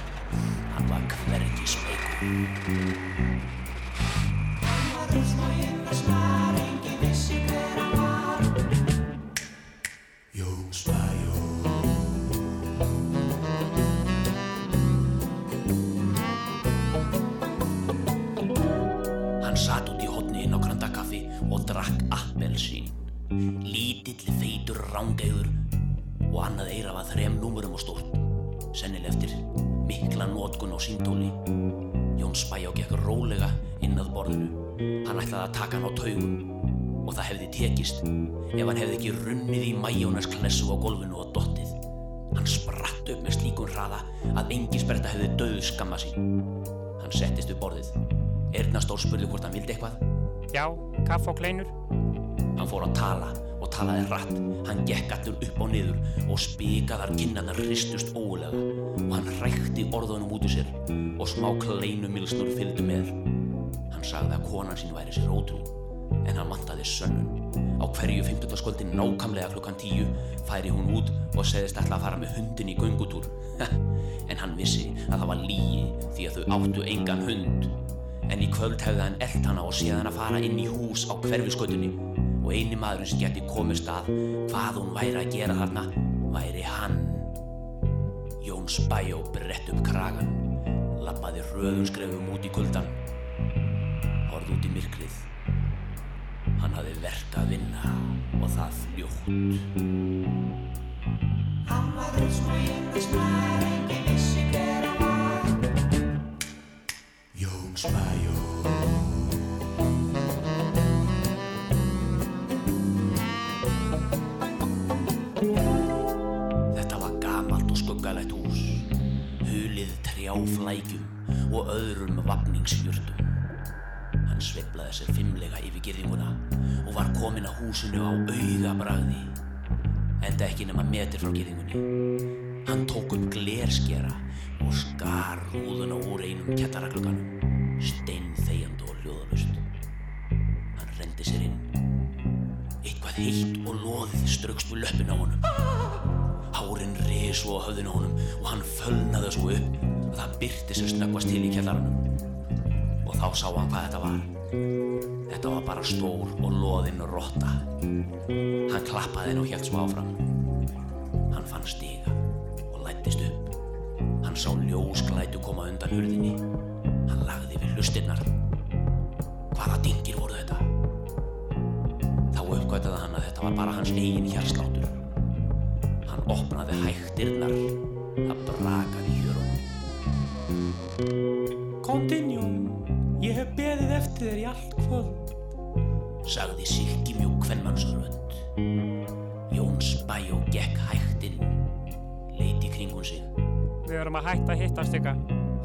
[SPEAKER 5] Hann var hvergi smeykur. Þrem númurum og stórt. Sennileg eftir mikla nótkun á síntóli. Jón Spæjó gekk rólega inn að borðinu. Hann ætlaði að taka hann á taugum og það hefði tekist ef hann hefði ekki runnið í mæjónas klessu á gólfinu og dottið. Hann spratt upp með slíkun hraða að engi sperta hefði döðu skamma sín. Hann settist við borðið. Erna spurði hvort hann vildi eitthvað.
[SPEAKER 4] Já, kaff og kleinur.
[SPEAKER 5] Hann fór að tala og talaði hratt. Hann gekk allur upp og niður og spikaðar kinnarnar hristust ógulega og hann hrækti orðunum út úr sér og smá kleinumilsnur fylgdu með. Hann sagði að konan sín væri sér ótrú en hann vantaði sönnun. Á hverju 15. skvöldin nákamlega klukkan 10 færi hún út og segðist ætla að fara með hundin í göngutúr. en hann vissi að það var lígi því að þau áttu engan hund. En í kvöld hefði hann elt hana og séð hann að fara inn í hús á hverfiskötunni og eini maðurinn sem geti komist að hvað hún væri að gera þarna væri hann. Jón Spæjó brett upp kragan, lappaði hröðum skrefum út í kuldan, horfði út í myrkrið. Hann hafði verk að vinna og það fljótt. áflægjum og öðrum vapningsjörnum. Hann sveiplaði sér fimmlega yfir girðinguna
[SPEAKER 3] og var komin að húsinu á auðabræði. Enda ekki nema metir frá girðingunni. Hann tók upp glerskjara og skar húðuna úr einum kettaraglöganum kjattaraglöganum, steinþegjand og hljóðalust. Hann rendi sér inn. Eitthvað heitt og loðið straukst við löppin á honum. Hárin risu á höfðinu á honum og hann fölnaði svo upp að það byrti sér snöggvast til í kjallaranum. Og þá sá hann hvað þetta var. Þetta var bara stór og loðinn rotta. Hann klappaði henn og hjælt svo áfram. Hann fann stiga og lættist upp. Hann sá ljósklætu koma undan hurðinni. Hann lagði við hlustinnar. Hvaða dingir voru þetta? Þá uppgötaði hann að þetta var bara hans eigin hjarsláttur. Hann opnaði hægtirnar. Það brakaði í hjörunum.
[SPEAKER 6] Continue. Ég hef beðið eftir þér í allt kvöld.
[SPEAKER 3] sagði Silki mjög kvennmannsrönd. Jón Spæjó gekk hægt inn, leiti kringun sig.
[SPEAKER 6] Við erum að hætta að hittast ykkar.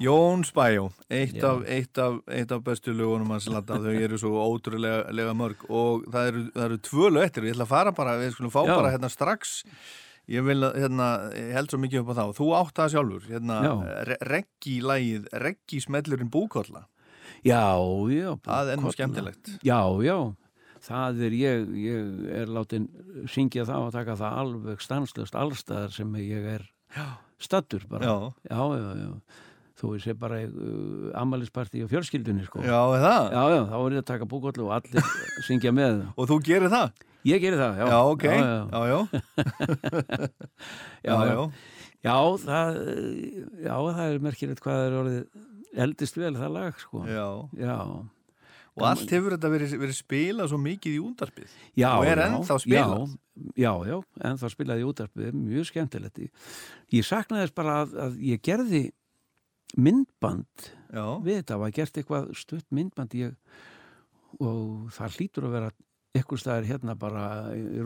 [SPEAKER 3] Jón Spæjó,
[SPEAKER 1] eitt eitt eitt af bestu lögunum hans landa þau eru svo ótrúlega lega mörg og það eru, það eru tvö lög eftir, ég ætla að fara bara við skulum fá
[SPEAKER 2] Já.
[SPEAKER 1] bara hérna strax ég vil að, hérna, ég held svo mikið upp á þá þú átt það sjálfur, hérna
[SPEAKER 2] Já.
[SPEAKER 1] re reggi lægið, reggi smellurinn búkolla,
[SPEAKER 2] Já, já.
[SPEAKER 1] það er nú skemmtilegt
[SPEAKER 2] Já, já. Það er ég, ég er látin syngja það og taka það alveg stanslust allstaðar sem ég er stattur bara.
[SPEAKER 1] Já.
[SPEAKER 2] Já, já, já. Þú sé bara uh, ammælisparti og fjölskyldunni, sko.
[SPEAKER 1] Já, það?
[SPEAKER 2] Já, já, þá er ég að taka búkollu og allir syngja með.
[SPEAKER 1] Og þú gerir það?
[SPEAKER 2] Ég geri það, já.
[SPEAKER 1] Já, ok,
[SPEAKER 2] Já,
[SPEAKER 1] já,
[SPEAKER 2] já.
[SPEAKER 1] já,
[SPEAKER 2] Já,
[SPEAKER 1] já,
[SPEAKER 2] já. Já, það, já, það er merkilegt hvað er orðið eldist vel það lag, sko.
[SPEAKER 1] já.
[SPEAKER 2] Já,
[SPEAKER 1] Og allt hefur þetta verið, verið spilað svo mikið í úndarpið
[SPEAKER 2] já.
[SPEAKER 1] Og er
[SPEAKER 2] já,
[SPEAKER 1] ennþá spilað?
[SPEAKER 2] Já, já, já, ennþá spilað í útarpið, mjög skemmtilegt. Ég saknaði þess bara að, að ég gerði myndband
[SPEAKER 1] Já,
[SPEAKER 2] við þetta, var gert eitthvað stutt myndband ég, og það hlýtur að vera ykkur staðar hérna bara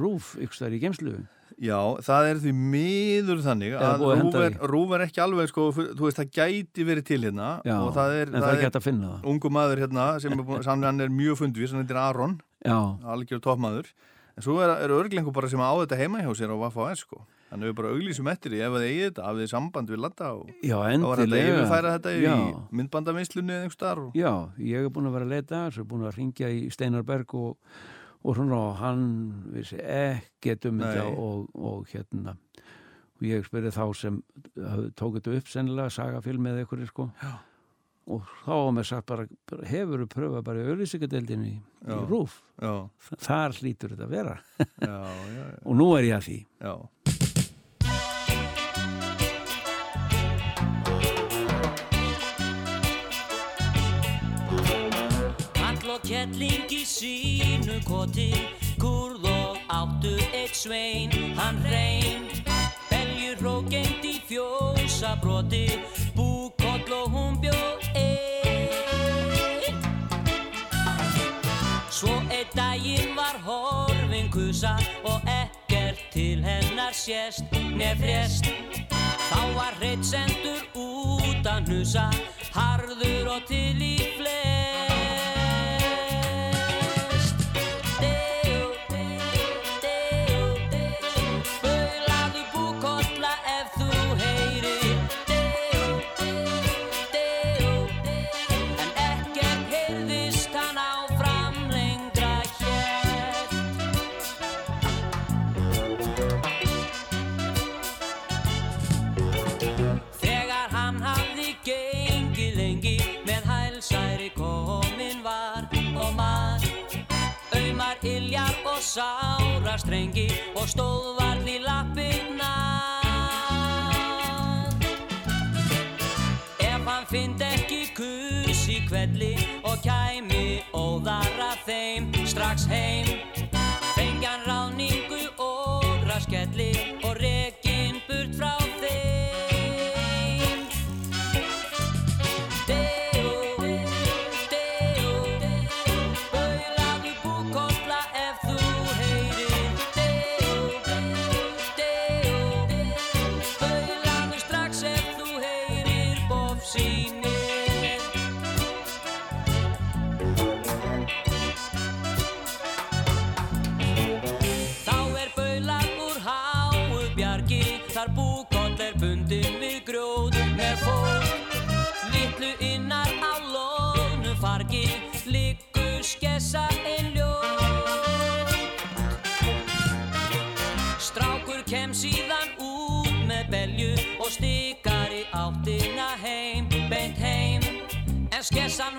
[SPEAKER 2] rúf, ykkur staðar í gemslu.
[SPEAKER 1] já, það er því miður þannig að rúf er, rúf er ekki alveg sko, þú veist, það gæti verið til hérna
[SPEAKER 2] Já,
[SPEAKER 1] og það er,
[SPEAKER 2] en það er það.
[SPEAKER 1] ungu maður hérna sem er, hann er mjög fundvís, hann heitir Aron algjör toppmaður en svo er, er örglengur bara sem á þetta heima hjá sér á Vaffa sko. Hann hefur bara auglýsum eftir því ef það eigi þetta, hafið þið samband við Latta og
[SPEAKER 2] já,
[SPEAKER 1] þá var þetta
[SPEAKER 2] endilega.
[SPEAKER 1] yfirfæra þetta í
[SPEAKER 2] Já.
[SPEAKER 1] myndbandamislunni eða einhver starf.
[SPEAKER 2] Já, ég er búin að vera að leita þessu, búin að ringja í Steinarberg og, og svona og hann vissi ekkert um þetta og, og hérna og ég spurði þá sem tók þetta upp sennilega, sagafilm eða ykkur sko
[SPEAKER 1] Já.
[SPEAKER 2] og þá var mér sagt bara, hefur þú pröfað bara í auðlýsingadeildinni í, í rúf,
[SPEAKER 1] já,
[SPEAKER 2] þar hlýtur þetta að vera
[SPEAKER 1] já, já, já,
[SPEAKER 2] og nú er ég að því
[SPEAKER 1] já.
[SPEAKER 3] Sínu koti. Kurð og áttu eitt svein Hann reyn Beljur hrókengt í fjósa broti. Búkoll og hún bjóð ein Svo einn daginn var horfin kusa Og ekkert til hennar sést Nefrest Þá var reitt sendur út að hnusa Harður og til í flest sára strengi og stóð varn í lappinna Ef hann fynd ekki kus í kvelli og kæmi óðara þeim strax heim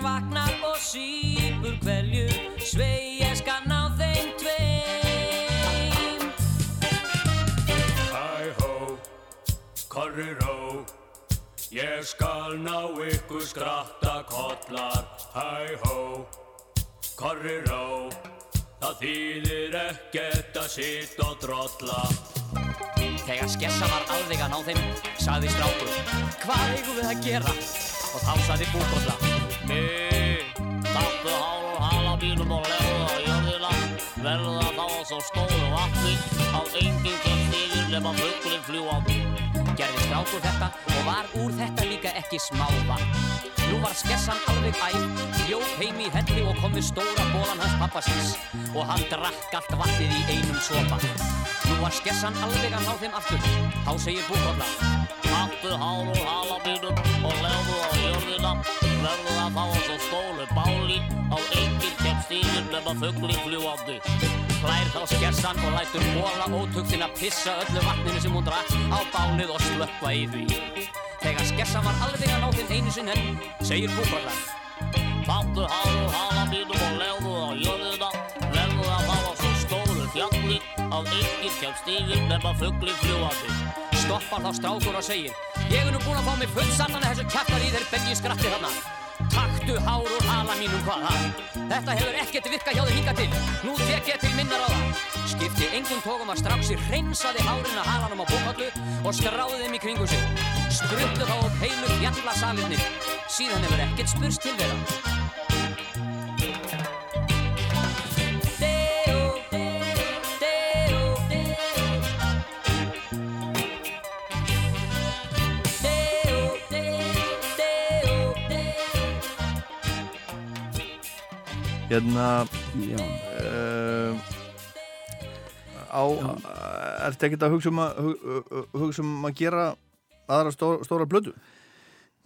[SPEAKER 3] vaknar og sípur kvelju, svei ég skal ná þeim tveim.
[SPEAKER 7] Hæ hó, korri ró Ég skal ná ykkur skratta kollar Hæ hó, korri ró Það þýðir ekkert að sitt og drolla.
[SPEAKER 3] Þegar skessa var alveg að ná þeim, sagði strákur Hvað eigum við að gera? Og þá sagði búkolla
[SPEAKER 7] Taktu hál hala mínum og lefðu á jörðina Verðu að fá svo stóru vatni Á enginn kemst yfir nema fugglinn fljúandi
[SPEAKER 3] Gerði strákur þetta og var úr þetta líka ekki smáva Nú var skessan alveg æf, hljóf heim í helli og kom við stóra bólan hans pappasins og hann drakk allt vatnið í einum sopa. Nú var skessan alveg að ná þeim aftur, þá segir búkolla
[SPEAKER 7] Taktu hál og hala mínum Verðu að fá svo stóru báli Á enginn kemst yfir nema fugglinn fljúandi
[SPEAKER 3] Hlær þá skessan og lætur bóla ótugtinn að pissa öllu vatninu sem hún drakk á bálið og slökkva í því. Þegar skessan var alveg að ná þeim einu sinn enn, segir búkolla
[SPEAKER 7] Taktu hál og hala mínum og lefðu á jörðina. Verðu að fá svo stóru fjalli Á enginn kemst yfir nema fugglinn fljúandi
[SPEAKER 3] stoppar þá strákur og segir Ég er nú búinn að fá mig full sannan að þessu kjaftar í þeir belgi skratti þarna. Taktu hár úr hala mínum hvað það Þetta hefur ekkert virkað hjá þér hinga til. Nú tek ég til minnar á það Skipti engum tókum að stráksi hreinsaði hárin að halanum á bókallu og skráði þeim í kringu sig. Spruttu þá upp heilu fjallasalinni Síðan hefur ekkert spurst til þeirra
[SPEAKER 1] Hérna uh, á, ertu ekkert að hugsa um að, hug, hug- hugsa um að gera aðra stóra, stóra blödu?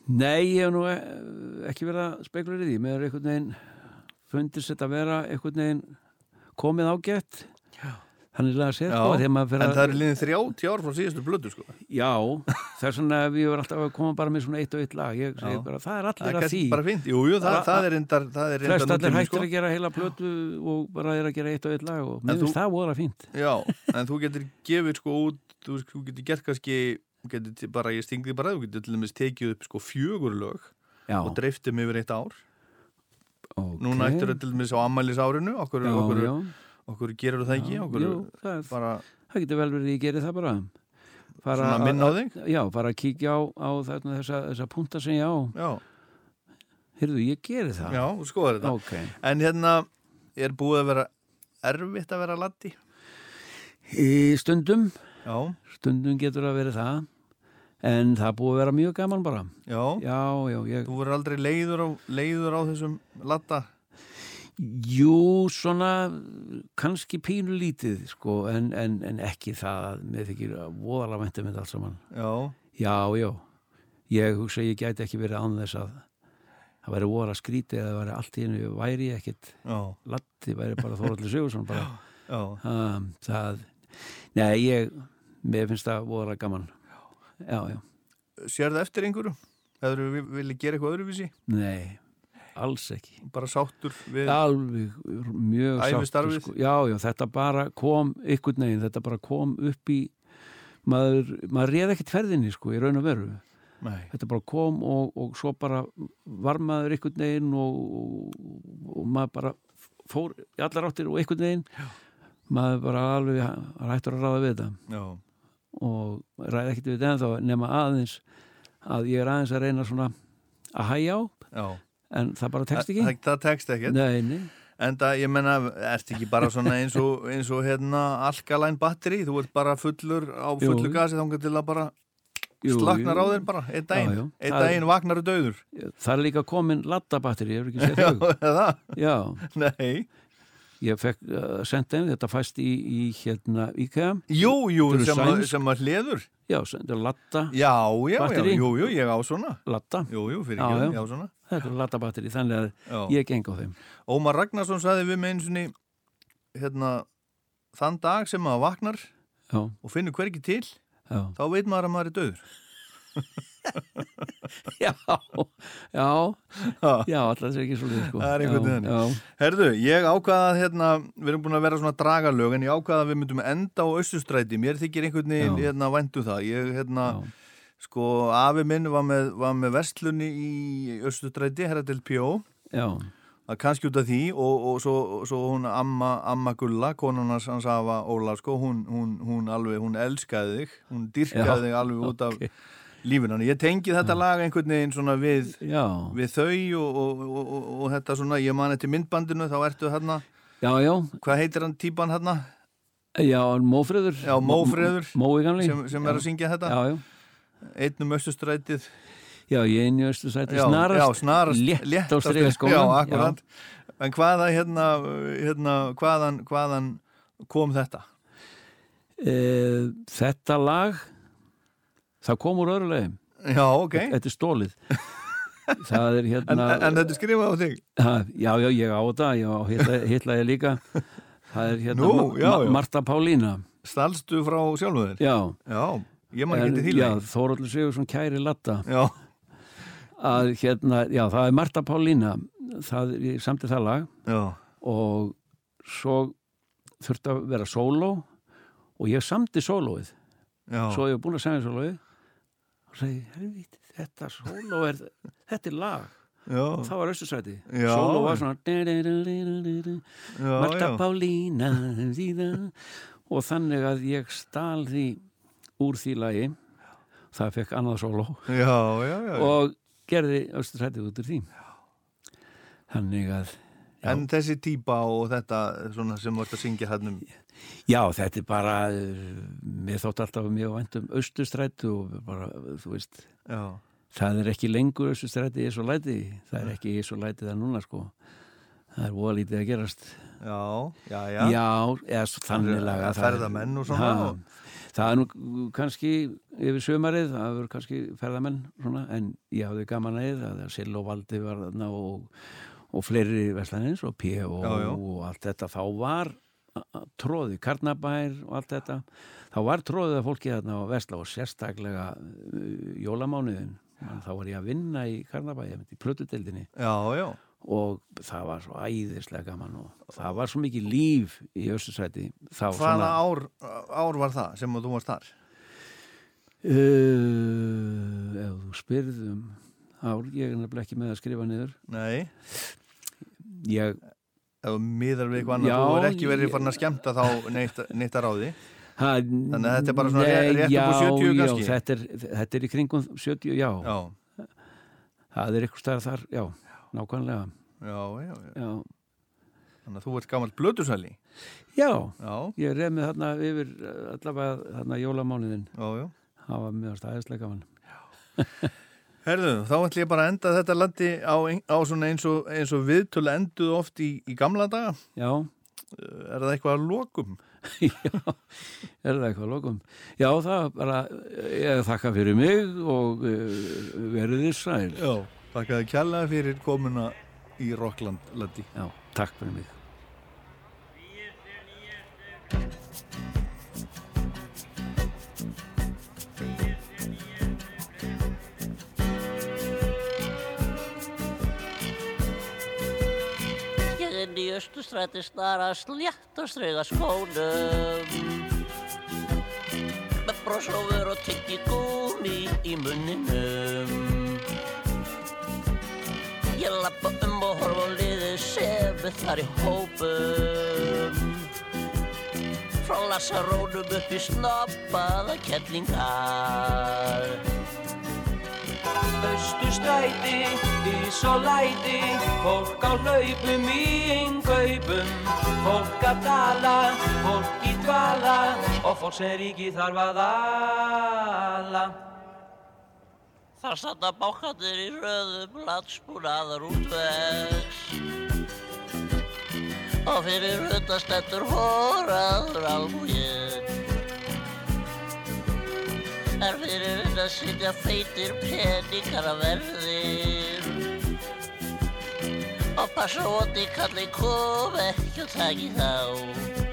[SPEAKER 2] Nei, ég hef nú eh, ekki verið að spekulera í því. Mér er einhvern veginn fundist þetta að vera einhvern veginn komið ágætt. Þannig að segja, sko,
[SPEAKER 1] en það er liðin 30 ár frá síðustu blödu sko.
[SPEAKER 2] Já, það er svona að við erum alltaf að koma bara með svona eitt og eitt lag. Ég bara, það er allir að því.
[SPEAKER 1] jú, jú, það, það er reyndar það er
[SPEAKER 2] Flest allir hættir að gera heila plötu og bara er að gera eitt og eitt lag og mér finnst það voru fínt.
[SPEAKER 1] Já, en þú getur gefið sko út, þú, getur gert kannski bara, ég stingdi bara þú getur til dæmis tekið upp sko fjögur lög og dreiftum yfir eitt ár núna ættir það til dæmis á ammælis árinu okkur,
[SPEAKER 2] já,
[SPEAKER 1] okkur, gerur það ekki okkur,
[SPEAKER 2] jú, það,
[SPEAKER 1] bara
[SPEAKER 2] það getur vel verið ég geri það bara. Fara
[SPEAKER 1] svona
[SPEAKER 2] að-
[SPEAKER 1] minna á þig
[SPEAKER 2] Já, bara að kíkja á, á þarna, þessa, þessa punta sem ég á.
[SPEAKER 1] Já,
[SPEAKER 2] Heyrðu, ég geri það.
[SPEAKER 1] já, skoðar þetta
[SPEAKER 2] Ok.
[SPEAKER 1] En hérna er búið að vera erfitt að vera laddi
[SPEAKER 2] Í stundum,
[SPEAKER 1] Já,
[SPEAKER 2] stundum getur það verið það, en það búið að vera mjög gaman bara.
[SPEAKER 1] já,
[SPEAKER 2] Já, já, ég,
[SPEAKER 1] Þú verður aldrei leiður á, leiður á þessum ladda
[SPEAKER 2] jú, svona, kannski pínu lítið, sko, en, en, en ekki það að mér þykir að voðalega væntum þetta allt saman.
[SPEAKER 1] Já,
[SPEAKER 2] Já, já, ég hugsa ég gæti ekki verið án þess að það væri voðalega skrítið eða væri allt í hennu, væri ekkit latti, væri bara Þóraldur Sigursson bara.
[SPEAKER 1] já
[SPEAKER 2] Um, það, nei, ég, mér finnst það voðalega gaman. Já, já,
[SPEAKER 1] Sér það eftir einhverju? Hefur við viljið gera eitthvað öðruvísi?
[SPEAKER 2] nei, alls ekki.
[SPEAKER 1] Bara sáttur við
[SPEAKER 2] alveg mjög
[SPEAKER 1] Ævistarfið?
[SPEAKER 2] sko. já, já, þetta bara kom ykkur neginn, þetta bara kom upp í maður, maður réð ekkert ferðinni sko, í raun og veru
[SPEAKER 1] Nei.
[SPEAKER 2] þetta bara kom og, og svo bara var maður einhvern veginn og, og, og maður bara fór í allar áttir og einhvern veginn maður bara alveg rættur að ráða við þetta
[SPEAKER 1] Já,
[SPEAKER 2] og ræði ekkert við þetta ennþá nema aðeins að ég er aðeins að reyna svona að hæja á
[SPEAKER 1] já.
[SPEAKER 2] En það bara tekst ekki
[SPEAKER 1] Það, það tekst ekkert.
[SPEAKER 2] Nei, nei,
[SPEAKER 1] En það, ég menna, ert ekki bara svona eins og, eins og hérna alkalæn batteri, þú ert bara fullur á
[SPEAKER 2] Jú.
[SPEAKER 1] fullu gasi þá til að bara
[SPEAKER 2] jú,
[SPEAKER 1] slaknar á
[SPEAKER 2] jú.
[SPEAKER 1] þér bara, einn daginn,
[SPEAKER 2] Já, já.
[SPEAKER 1] einn daginn vaknar þú döður.
[SPEAKER 2] Það er líka komin lattabatteri, ég hefur ekki
[SPEAKER 1] Já,
[SPEAKER 2] þau
[SPEAKER 1] það,
[SPEAKER 2] Já,
[SPEAKER 1] nei.
[SPEAKER 2] ég fekk uh, sendt þeim, þetta fæst í, í hérna IKEA
[SPEAKER 1] Jú, jú, sem, sem að hleður.
[SPEAKER 2] Já, þetta er latta,
[SPEAKER 1] Já, já, já,
[SPEAKER 2] Batteri?
[SPEAKER 1] jú, jú, ég á svona.
[SPEAKER 2] latta
[SPEAKER 1] Jú, jú, fyrir
[SPEAKER 2] Já,
[SPEAKER 1] ekki,
[SPEAKER 2] já.
[SPEAKER 1] já, svona.
[SPEAKER 2] Þetta er lattabatteri, þannig að
[SPEAKER 1] Já.
[SPEAKER 2] ég geng á þeim.
[SPEAKER 1] Ómar Ragnarsson saði við með einu sinni, hérna, þann dag sem maður vaknar
[SPEAKER 2] Já,
[SPEAKER 1] og finnur hvergi til,
[SPEAKER 2] já,
[SPEAKER 1] þá veit maður að maður er döður.
[SPEAKER 2] já, já, já, alltaf er ekki svolítið sko.
[SPEAKER 1] Það er einhvern veginn. Herðu, ég ákvaða að hérna, við erum búin að vera svona dragalög en ég ákvaða að við myndum enda á Östustræti mér þykir einhvern veginn hérna væntu það. Ég, hérna,
[SPEAKER 2] já,
[SPEAKER 1] sko, afi minn var með, var með vestlunni í Östustræti, herra til P.O.
[SPEAKER 2] já,
[SPEAKER 1] að kannski út af því og, og svo, svo hún amma, amma Gulla, konunars hans afa Óla, sko, hún, hún, hún alveg, hún elskaði þig, hún dyrkaði
[SPEAKER 2] Já,
[SPEAKER 1] þig alveg út af
[SPEAKER 2] ok.
[SPEAKER 1] lífinu, Þannig ég tengi þetta lag einhvern veginn svona við,
[SPEAKER 2] já,
[SPEAKER 1] við þau og, og, og, þetta svona, ég man eftir myndbandinu, þá ertu hérna,
[SPEAKER 2] já, já,
[SPEAKER 1] hvað heitir hann típan hérna?
[SPEAKER 2] já,
[SPEAKER 1] Já.
[SPEAKER 2] Mói gamli.
[SPEAKER 1] Sem, sem er að syngja þetta.
[SPEAKER 2] Já, já,
[SPEAKER 1] einn um östustrætið
[SPEAKER 2] já, ég einu östu sæti
[SPEAKER 1] já,
[SPEAKER 2] snarast
[SPEAKER 1] já, snarast
[SPEAKER 2] létt á striga skólan
[SPEAKER 1] já, akkurat. En hvaða hérna, hérna hvaðan, hvaðan kom þetta?
[SPEAKER 2] E, Þetta lag það kom úr öðru legum
[SPEAKER 1] já, ok,
[SPEAKER 2] Þetta er stólið Það er hérna
[SPEAKER 1] en, en þetta er skrifað á þig?
[SPEAKER 2] Já, já, ég á þetta Já, hitla, ég líka. Það er hérna
[SPEAKER 1] Nú, já,
[SPEAKER 2] Ma-
[SPEAKER 1] já.
[SPEAKER 2] Marta Pálína.
[SPEAKER 1] Stalstu frá sjálfu þér?
[SPEAKER 2] Já,
[SPEAKER 1] já, ég man ekki til því
[SPEAKER 2] já
[SPEAKER 1] lengi.
[SPEAKER 2] Þóróldur Sigursson kæri latta.
[SPEAKER 1] Já,
[SPEAKER 2] að hérna, já, það er Marta Pálína það, ég samti það lag.
[SPEAKER 1] Já,
[SPEAKER 2] og svo þurfti að vera sóló og ég samti sólóið.
[SPEAKER 1] Já,
[SPEAKER 2] svo ég var búin að segja sólóið. Og segi, helvít, þetta sóló er þetta er lag,
[SPEAKER 1] já,
[SPEAKER 2] það var östusæti
[SPEAKER 1] Já.
[SPEAKER 2] sóló var svona Marta
[SPEAKER 1] já.
[SPEAKER 2] Pálína og þannig að ég stal því úr því lagi. Það fekk annað sóló.
[SPEAKER 1] Já, já, já.
[SPEAKER 2] og gerði östusæti út úr því. Þannig að
[SPEAKER 1] en þessi típa og þetta svona sem vart að syngja hann um?
[SPEAKER 2] Já, þetta er bara mér þótt alltaf mjög vænt um austustræti og bara, þú veist
[SPEAKER 1] já,
[SPEAKER 2] það er ekki lengur austustræti í svo læti, það er ekki í svo læti það núna sko. Það er voða lítið að gerast.
[SPEAKER 1] Já, já, já.
[SPEAKER 2] Já, eða svo þannig laga það er-
[SPEAKER 1] Ferðamenn og svona.
[SPEAKER 2] Ha, Það er nú kannski yfir sömarið, það verður kannski ferðamenn svona, en ég hafði gaman að þið að Sill og Valdi var þarna og, og fleiri veslanins og P og,
[SPEAKER 1] Já, já.
[SPEAKER 2] og allt þetta, þá var tróði, Karnabær og allt þetta þá var tróðið að fólki þarna á vesla og sérstaklega uh, jólamánuðin, þá var ég að vinna í Karnabær, ég myndi í plötudeldinni
[SPEAKER 1] já, já.
[SPEAKER 2] Og það var svo æðislega gaman og það var svo mikið líf í Östursæti
[SPEAKER 1] Hvaða ár, ár var það sem þú varst þar?
[SPEAKER 2] uh, ef þú spyrðum ár, ég er nefnilega ekki með að skrifa niður
[SPEAKER 1] Nei,
[SPEAKER 2] ég,
[SPEAKER 1] ef þú miðar við eitthvað annað,
[SPEAKER 2] Já,
[SPEAKER 1] þú er ekki verið farin að skemmta þá neitt, neitt að ráði.
[SPEAKER 2] ha,
[SPEAKER 1] Þannig að þetta er bara svona
[SPEAKER 2] nei,
[SPEAKER 1] rétt upp á
[SPEAKER 2] já,
[SPEAKER 1] 70 kannski?
[SPEAKER 2] Já, þetta er, þetta er í kringum 70, já,
[SPEAKER 1] Já,
[SPEAKER 2] það er eitthvað stær þar, já, nákvæmlega
[SPEAKER 1] já, já, já.
[SPEAKER 2] já,
[SPEAKER 1] Þannig að þú ert gammal blötusæli.
[SPEAKER 2] já
[SPEAKER 1] Já,
[SPEAKER 2] ég reyð með þarna yfir eh, allavega þarna
[SPEAKER 1] já.
[SPEAKER 2] það var mjög stæðislega gaman
[SPEAKER 1] Herðu, þá ætlum ég bara að enda þetta landi á, á svona eins og, eins og viðtölu enduð oft í, í gamla daga.
[SPEAKER 2] já,
[SPEAKER 1] Er það eitthvað að lokum?
[SPEAKER 2] Já, er það eitthvað að lokum? Já, það bara, ég þakka fyrir mig og verið þið sæl.
[SPEAKER 1] Já. Takk að þið kjallaði fyrir komuna í Rockland landi.
[SPEAKER 2] Já, takk fyrir mig.
[SPEAKER 8] Ég inn í östustræti snara slétt og strega skónum Með brosófur og tyggi gúr gúmi í munninum Og horfa á liðið sem við þar í hópum. Frá lasarónum upp í snoppaða kettlingar
[SPEAKER 9] Östustræti, ís og læti, fólk á hlaupum í innkaupum, fólk að tala, fólk í dvala og fólk sem ríki þarf að ala.
[SPEAKER 8] Þar standa bákandir í röðum landsbúnaðar útvegs og fyrir hundastendur hóraður almúginn er fyrir þetta sitja feitir peningar að verðir. Og passa óti kalli kom ekki og taki þá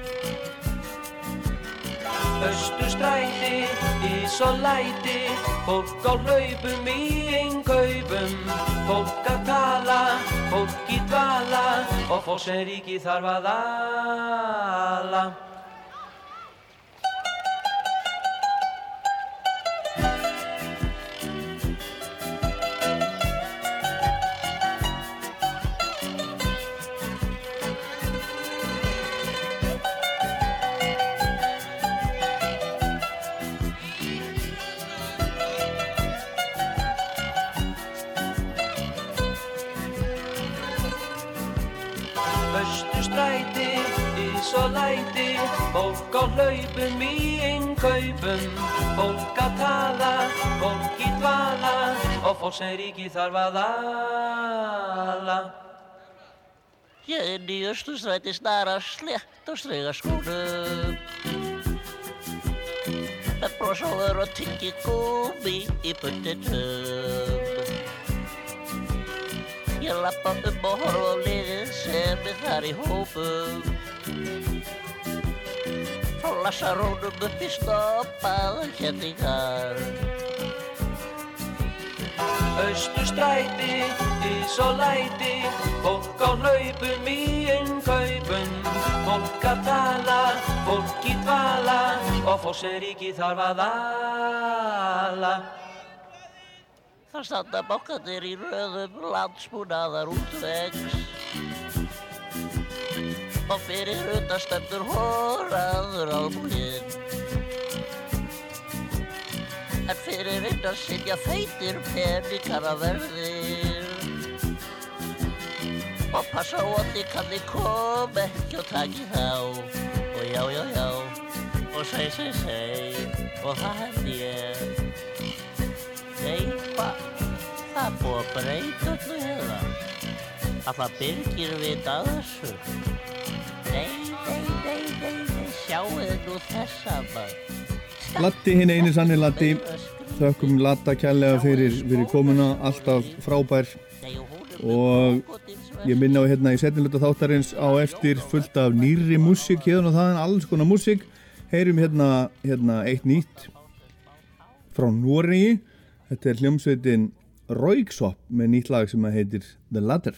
[SPEAKER 9] Östustræti, ís og læti, fólk á hlaupum í innkaupum, fólk að tala, fólk í dvala. Og fólk sem ríki þarf að ala. Fólk á hlaupum í innkaupum, fólk að tala, fólk í dvala. Og fólk sem ríki þarf að ala.
[SPEAKER 8] Ég inn í östustræti snara slétt og strega skónum með bros á vör og tyggi gúmi í bundinum Ég lappa um og horfa á liðið sem er þar í hópum lasarónum upp í stoppaðar kenningar
[SPEAKER 9] Östustræti, ís og læti, fólk á hlaupum í innkaupum, fólk að tala, fólk í dvala og fólk sem ríki þarf að ala.
[SPEAKER 8] Það standa bókandir í röðum landsbúnaðar útvegs og fyrir hundastendur hóraður álmúginn en fyrir innan sitja feitir peningar að verðir og passa á að þið kanni kom ekki og taki þá og já, já, já og seg, seg, seg og það held ég Nei, hvað? Það er búið að breyta öllu hérna. Alltaf byrgir vita að þessu. Þið nú þessa maður.
[SPEAKER 1] Latti hinn eini sanni Latti þökkum Latta kærlega fyrir, fyrir komuna. alltaf frábær. Og ég minna á hérna í setnilegta þáttarins á eftir fullt af nýri músík hérna og þaðan alls konar músík. Heyrum hérna, hérna eitt nýtt frá Nóriði þetta er hljómsveitin Rauksop með nýtt lag sem að heitir The Ladder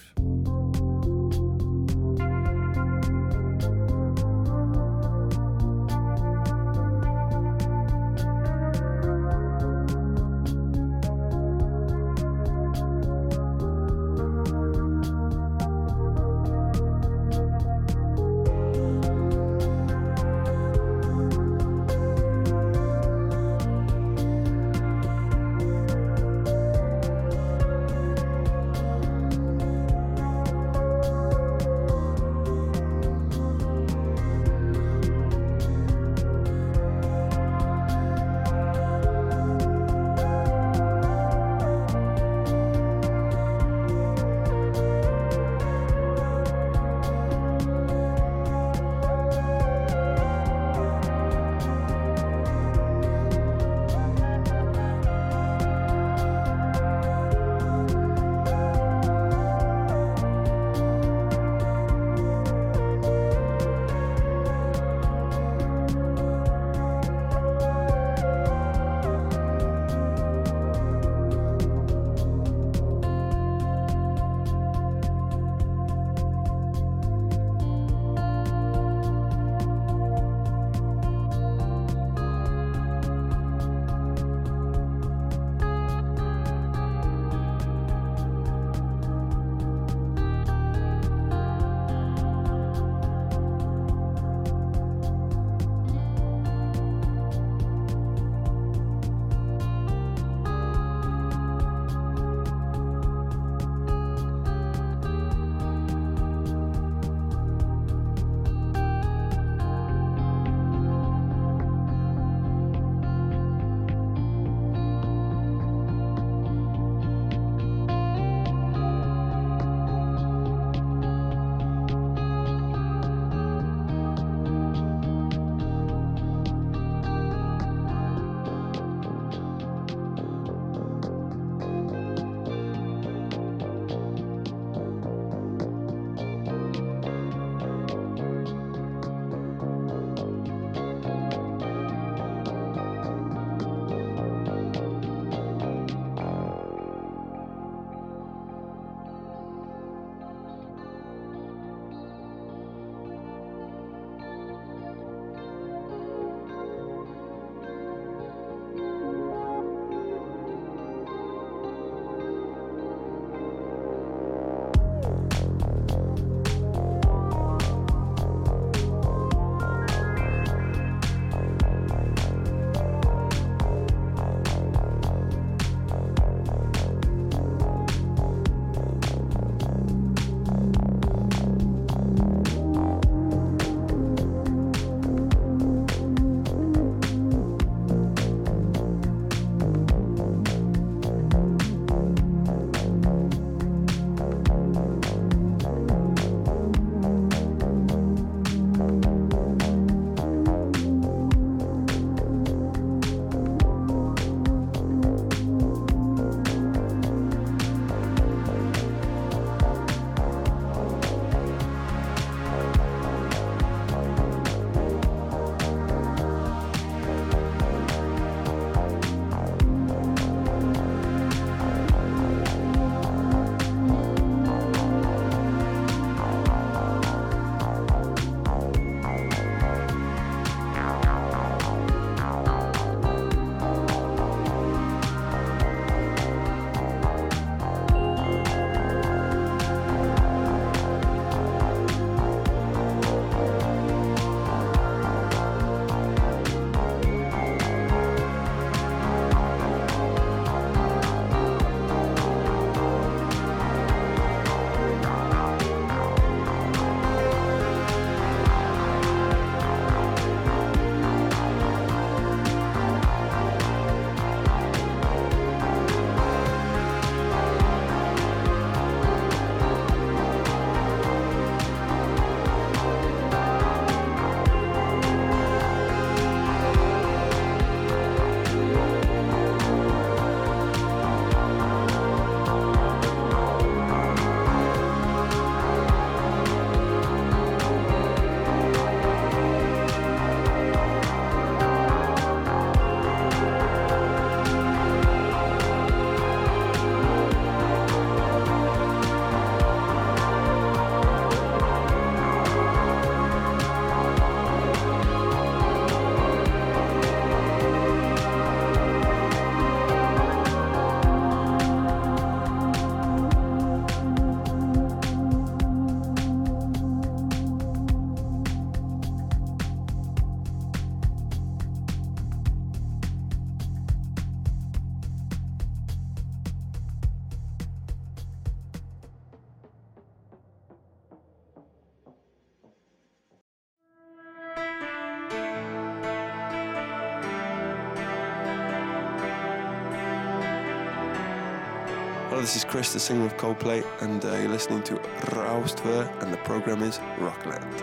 [SPEAKER 10] this is Chris, the singer of Coldplay, and uh, you're listening to Rástfö, and the program is Rockland.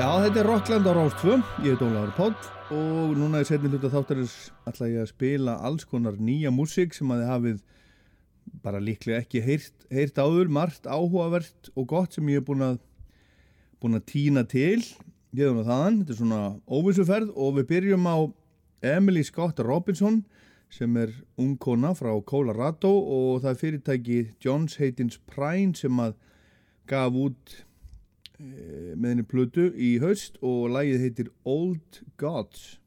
[SPEAKER 11] Já, þetta er Rockland á Rástfö, ég heit Ólaður Páll og núna í setni hluta þáttarins ætla ég að spila alls konar nýja músík sem að þið hafið bara líklega ekki heyrt, heyrt áður, margt áhugavert og gott sem ég hef búin að búin að týna til. Ég hef það þaðan, þetta er svona óvissuferð og við byrjum á Emily Scott Robinson sem er ung kona frá Colorado og það er fyrirtæki Johns Haytins Prine sem að gaf út e, með henni plötu í haust og lægið heitir Old Gods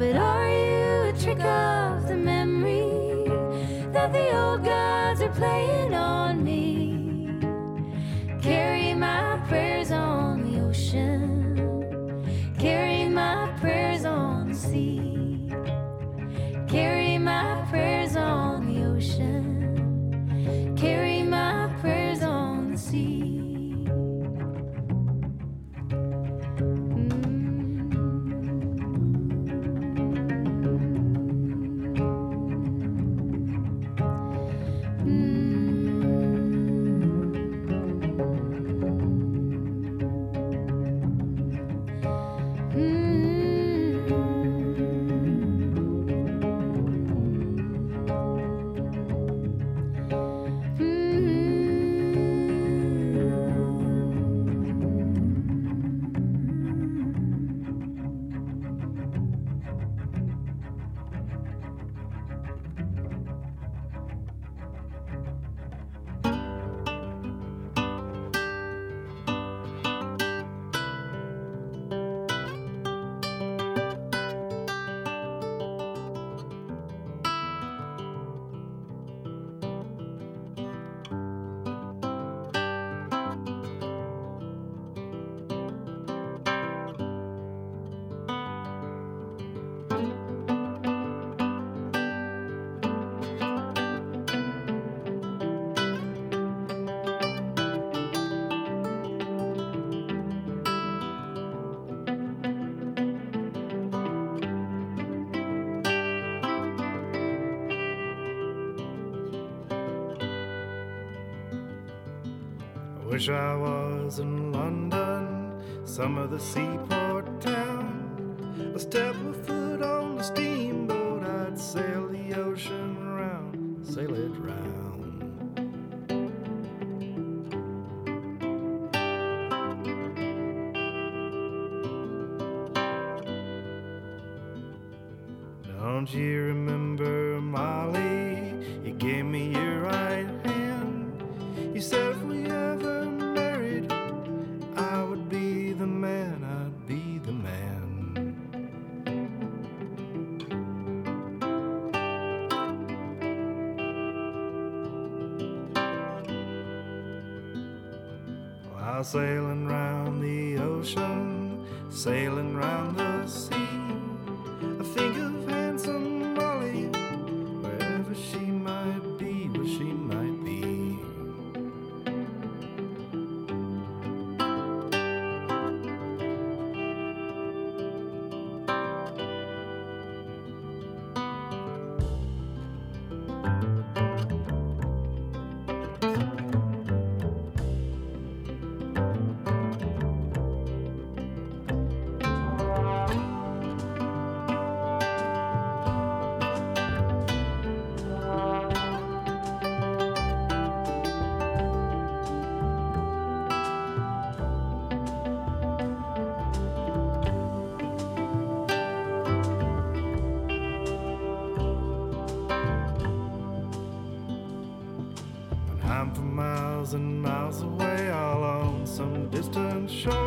[SPEAKER 12] But are you a trick of the memory that the old gods are playing on me? Carry my prayers on
[SPEAKER 13] Wish I was in London, some of the seaport town. A step a foot on the steamboat, I'd sail the ocean round, sail it round. Don't you sail miles and miles away, all on some distant shore,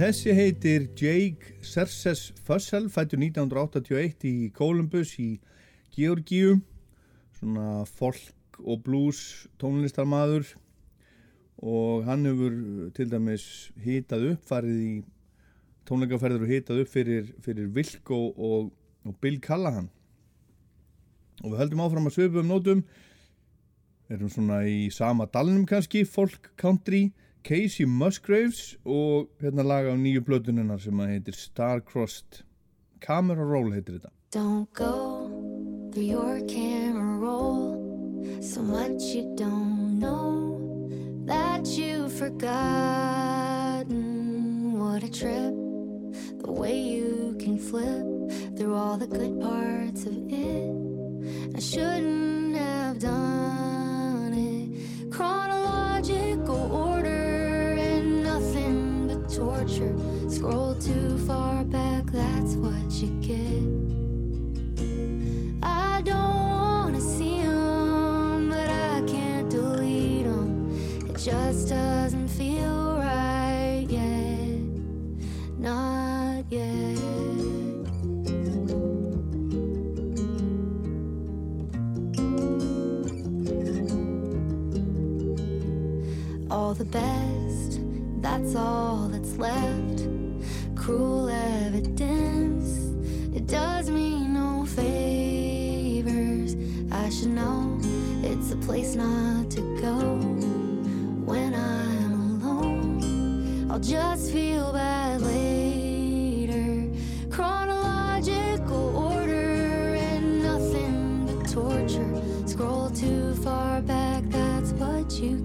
[SPEAKER 1] Þessi heitir Jake Serses Fussell, fættur 1981 í Columbus í Georgíu, svona folk og blues tónlistarmadur og hann hefur til dæmis hitað upp, farið í tónleikaferður og hitað upp fyrir, fyrir Vilko og, og Bill Callahan. Og við höldum áfram að svöpu um nótum, erum svona í sama dalnum kannski, folk country, Casey Musgraves og hérna laga á nýju blöðunina sem að heitir Star-Crossed. Camera Roll heitir þetta.
[SPEAKER 14] Don't go through your camera roll. So much you don't know that you've forgotten. What a trip. The way you can flip through all the good parts of it. I shouldn't have done it. Chronological order and nothing but torture. Scroll too far back, that's what you get. I don't wanna see 'em, but I can't delete 'em. It just doesn't feel right yet. Not yet. All the best, that's all that's left. Cruel evidence, it does me no favors. I should know it's a place not to go when I'm alone. I'll just feel bad later. Chronological order and nothing but torture. Scroll too far back, that's what doesn't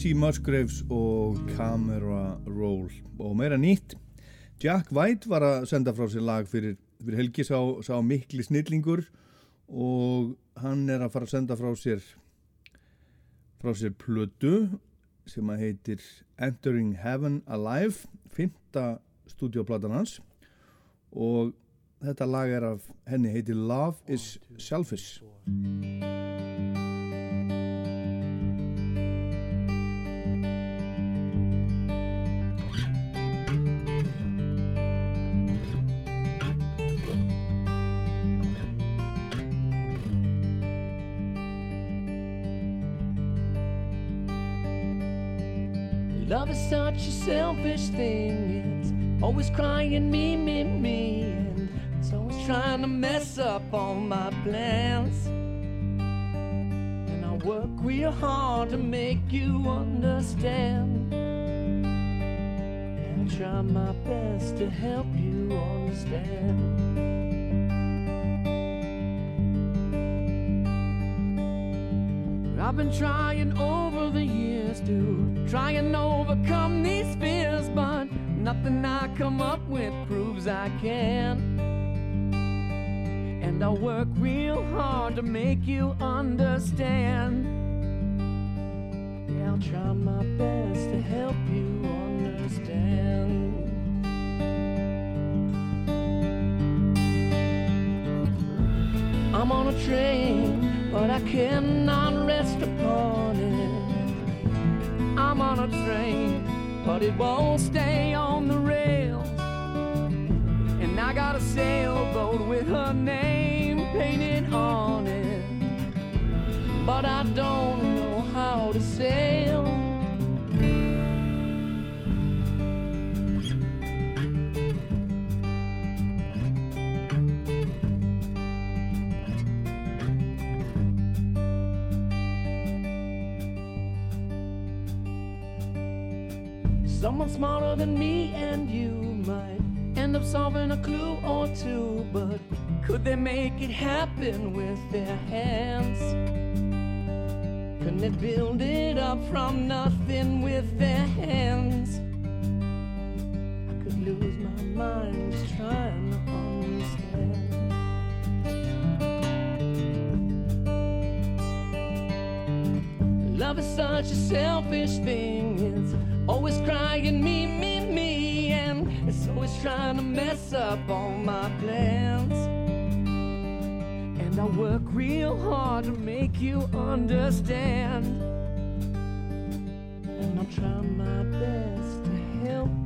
[SPEAKER 1] Casey Musgraves og Camera Roll. Og meira nýtt Jack White var að senda frá sér lag fyrir, fyrir helgi sá, sá mikli snillingur. Og hann er að fara að senda frá sér frá sér plödu sem að heitir Entering Heaven Alive fymta stúdioplatan hans. Og þetta lag er af henni heitir Love is Selfish
[SPEAKER 15] Love is such a selfish thing. It's always crying me, me, me. And it's always trying to mess up all my plans. And I work real hard to make you understand. And I try my best to help you understand. I've been trying over the years to try and overcome these fears, but nothing I come up with proves I can. And I work real hard to make you understand. Yeah, I'll try my best to help you understand. I'm on a train, but I cannot rest upon it. I'm on a train, but it won't stay on the rails. And I got a sailboat with her name painted on it. But I don't know how to sail. Someone smarter than me and you might end up solving a clue or two, but could they make it happen with their hands? Couldn't they build it up from nothing with their hands? I could lose my mind just trying to understand. Love is such a selfish thing. It's always crying me, me, me, and it's always trying to mess up all my plans. And I work real hard to make you understand. And I'll try my best to help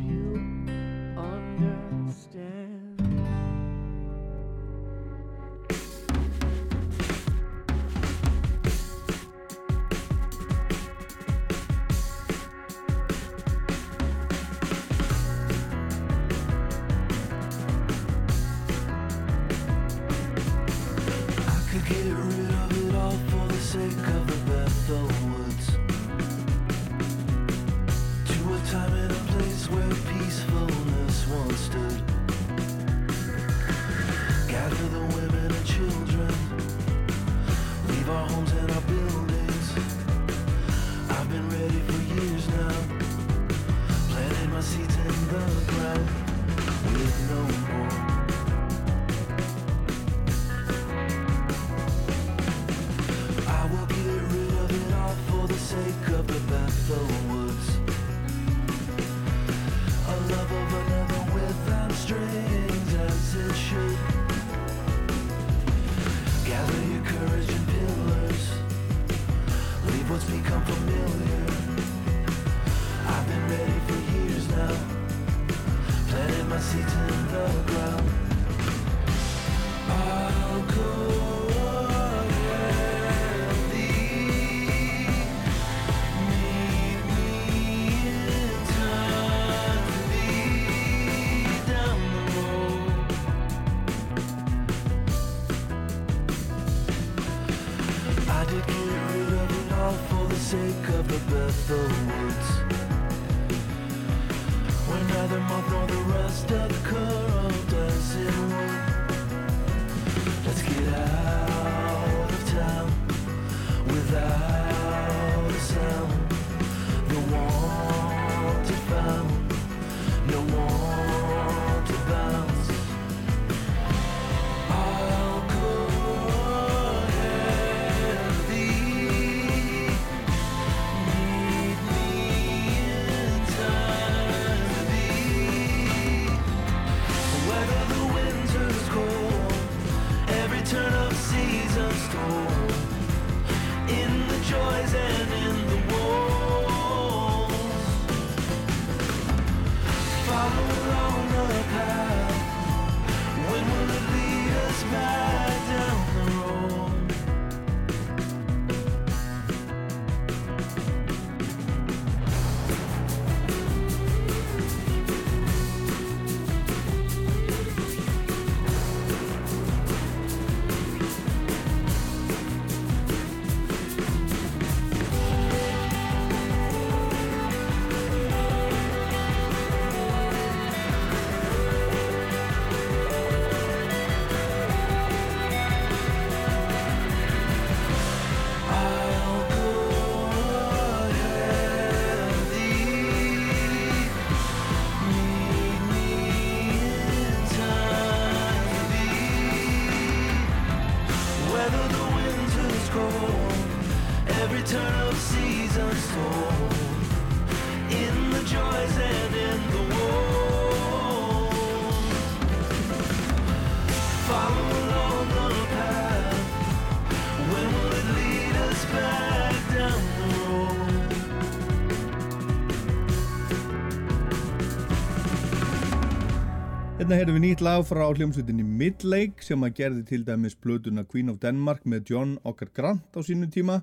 [SPEAKER 1] Hérna heyrðum við nýtt lag frá hljómsveitinni Midlake sem að gerði til dæmis blötuna Queen of Denmark með John Ockar Grant á sínu tíma.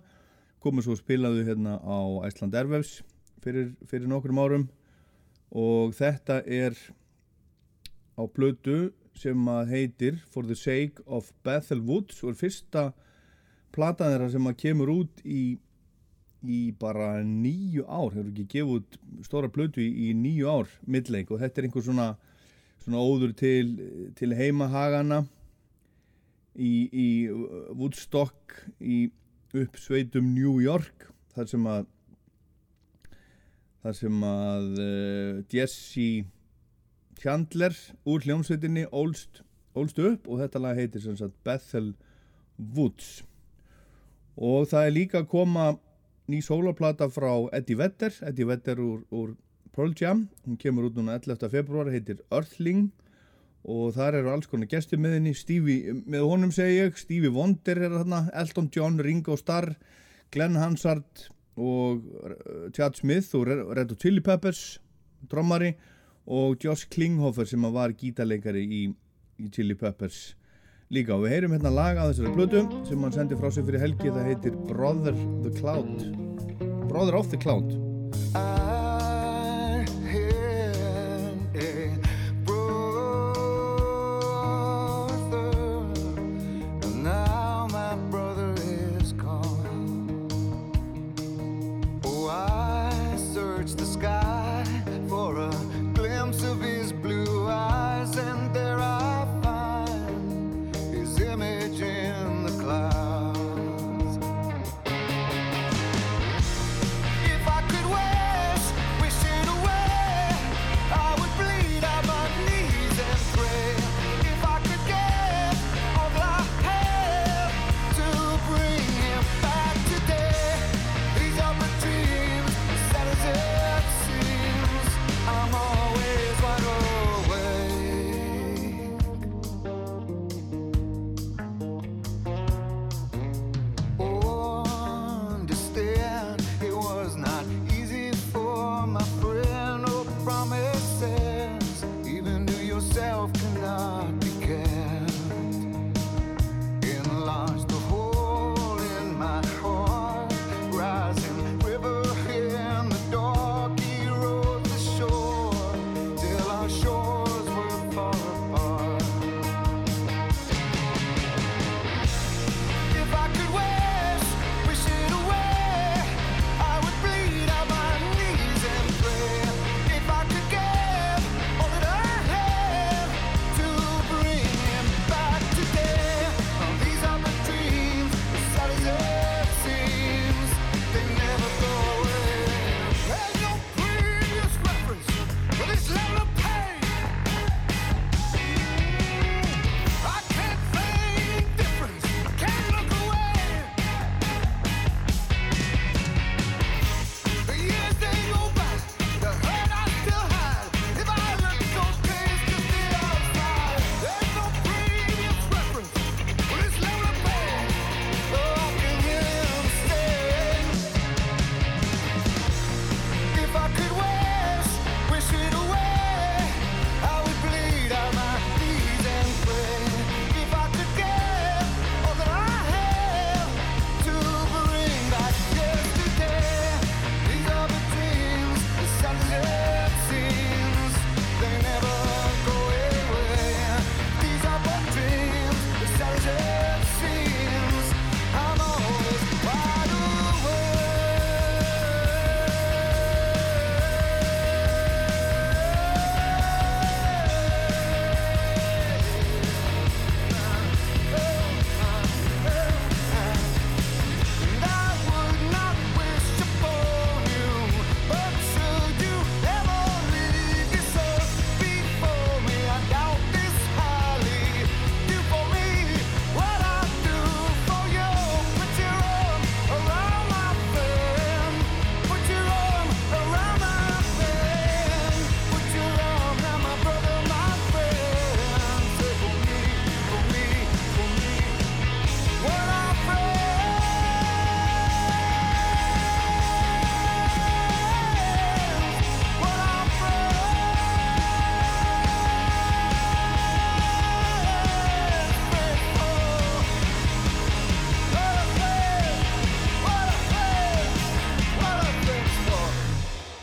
[SPEAKER 1] Komið svo spilaðu hérna á Iceland Airwaves fyrir, fyrir nokkrum árum. Og þetta er á blötu sem að heitir For the Sake of Bethel Woods og er fyrsta platan þeirra sem að kemur út í, í bara nýju ár, hefur ekki gefið út stóra blötu í, í nýju ár Midlake. Og þetta er einhver svona svona óður til, til heimahagana í, í Woodstock í uppsveitum New York þar sem að þar sem að uh, Jesse Chandler úr hljómsveitinni ólst, ólst upp og þetta lag heitir sem sagt Bethel Woods. Og það er líka að koma ný sólaplata frá Eddie Vedder Eddie Vedder úr, úr Pearl Jam, hún kemur út núna 11. februar, heitir Earthling. Og þar eru alls konar gestur með henni. Stevie, með honum segi ég Stevie Wonder er þarna, Elton John, Ringo Starr Glenn Hansard og uh, Chad Smith og Red Hot Chili Peppers trommari og Josh Klinghoffer sem var gítarleikari í, í Chili Peppers líka. Og við heyrum hérna lag að þessari blödu sem hann sendi frá sig fyrir helgi það heitir Brother the Cloud. Brother of the Cloud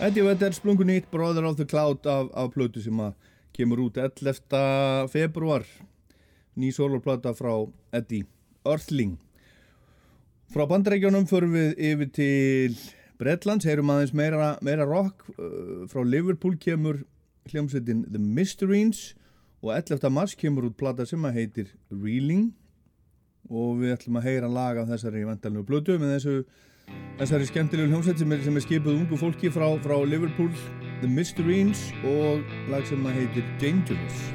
[SPEAKER 16] Eddie Vedder splungu nýtt Brother of the Cloud af, af plötu sem að kemur út 11. februar ný soloplata frá Eddie Earthling frá bandreikjónum förum við yfir til Bretlands, heyrum aðeins meira, meira rock frá Liverpool kemur hljómsveitin The Mysteries og 11. mars kemur út plata sem að heitir Reeling og við ætlum að heyra lag af þessari vantalinu blödu með þessu þessari skemmtilegu hljómsveit sem er, er skipuð ungu fólki frá, frá Liverpool The Mysteries og lag sem heitir Dangerous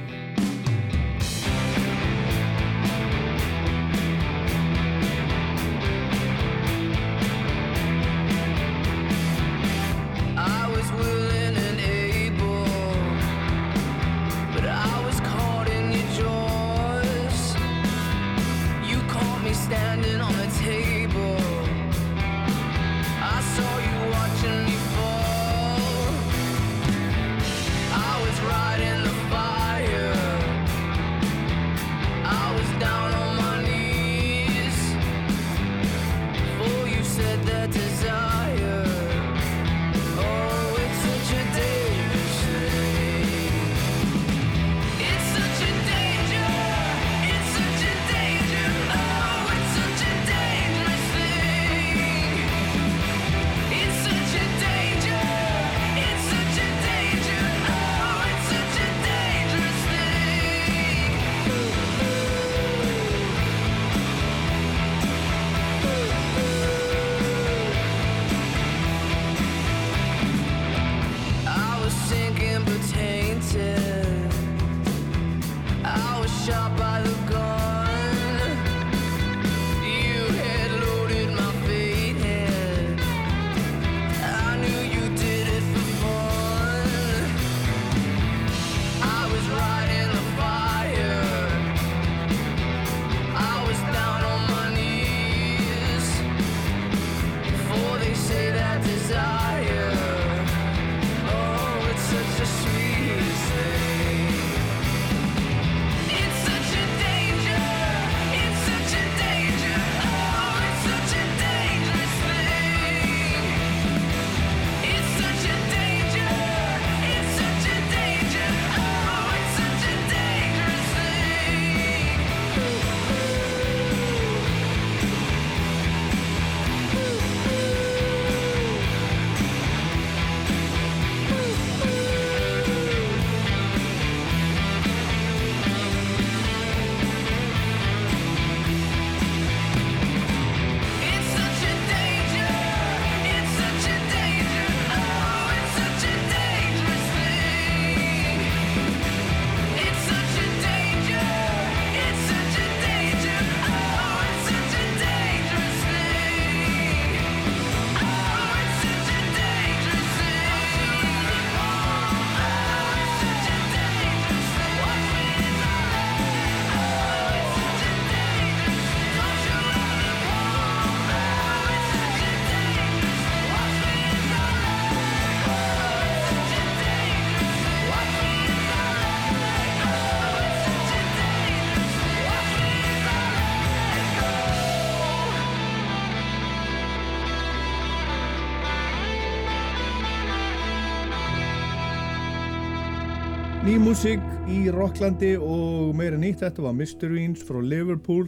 [SPEAKER 16] í Rocklandi og meira nýtt þetta var Mysteries frá Liverpool.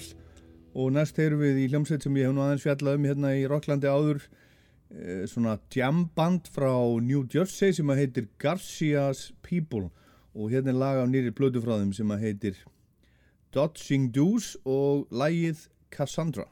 [SPEAKER 16] Og næst heyrum við í hljómsveit sem ég hef nú aðeins fjallað um hérna í Rocklandi áður eh, svona jamband frá New Jersey sem að heitir Garcia's People. Og hérna er lag af nýri blödu frá þeim sem að heitir Dodging Doos og lagið Cassandra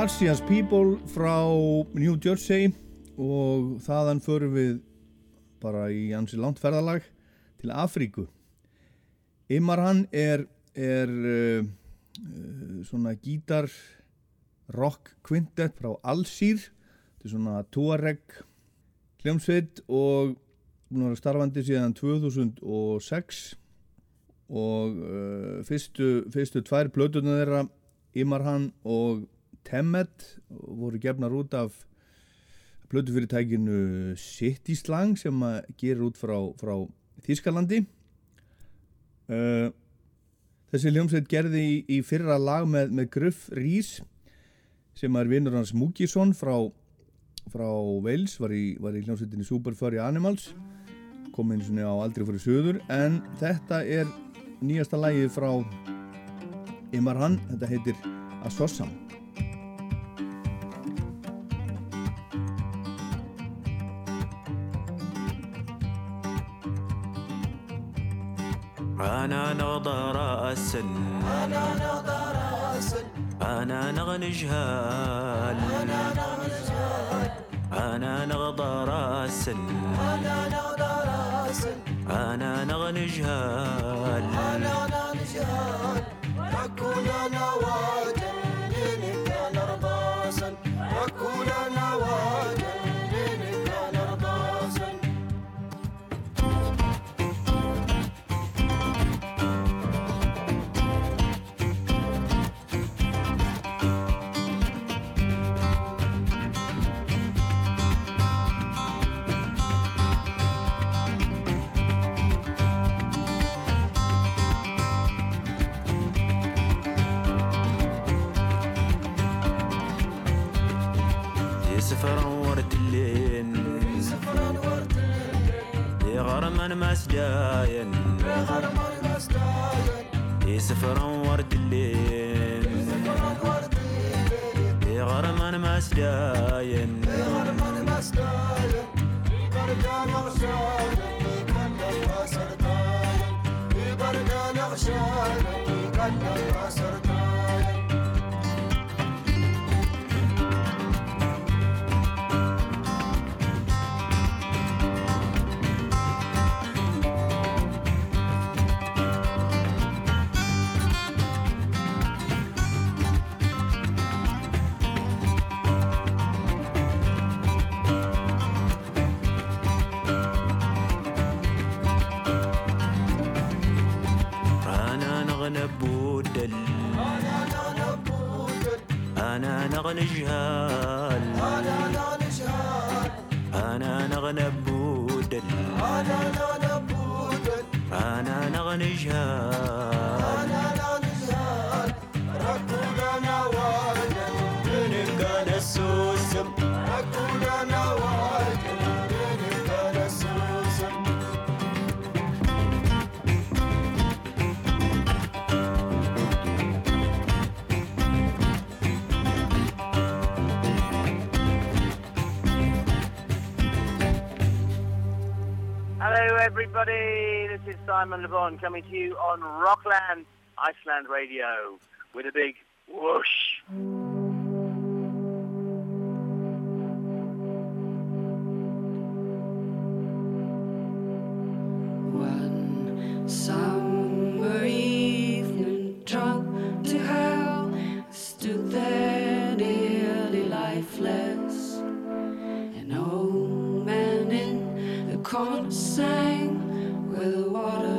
[SPEAKER 1] Garcia's People frá New Jersey og þaðan förum við bara í ansi langt ferðalag til Afríku. Immarhan er, er uh, svona gítar rock quintet frá Alsýr þetta er svona Tuareg hljómsveit og að vera starfandi síðan 2006 og uh, fyrstu, fyrstu tvær blötuðna þeirra Imarhan og Temmet voru gefnar út af blötufyrirtækinu City Slang sem gera út frá, frá Þískalandi uh, þessi hljómsveit gerði í, í fyrra lag með, með Gruff Rís sem er vinnur hans Múkisson frá, frá Wales var í, í hljómsveitinni Super Furry Animals kom eins og á aldrei fyrir söður en þetta er nýjasta lagið frá Imarhan, þetta heitir Assossam
[SPEAKER 17] أنا نغضى رأسا
[SPEAKER 18] أنا نغضى رأسا
[SPEAKER 17] أنا نغني جهال.
[SPEAKER 18] أنا نغضى جهال.
[SPEAKER 17] أنا نغضى رأسا
[SPEAKER 18] أنا نغضى رأسا
[SPEAKER 17] أنا نغني جهال.
[SPEAKER 18] أنا نغضى جهال أكون نواجا مسجاين بغرمر مسجاين
[SPEAKER 17] يسفر ورد
[SPEAKER 18] الليل.
[SPEAKER 17] بغرمر مسجاين
[SPEAKER 18] بغرمر مسجاين برقان وغشاين يقلب وسرداين برقان
[SPEAKER 17] وغشاين نغنى جهال
[SPEAKER 18] أنا نغنجهال
[SPEAKER 17] أنا نغنى بودل
[SPEAKER 18] أنا نغنبوت
[SPEAKER 17] أنا نغنى جهال
[SPEAKER 19] everybody. This is Simon Levon coming to you on Rockland, Iceland Radio with a big whoosh.
[SPEAKER 20] One summer evening, drunk to hell, stood there nearly lifeless. An old man in the corner sang will water.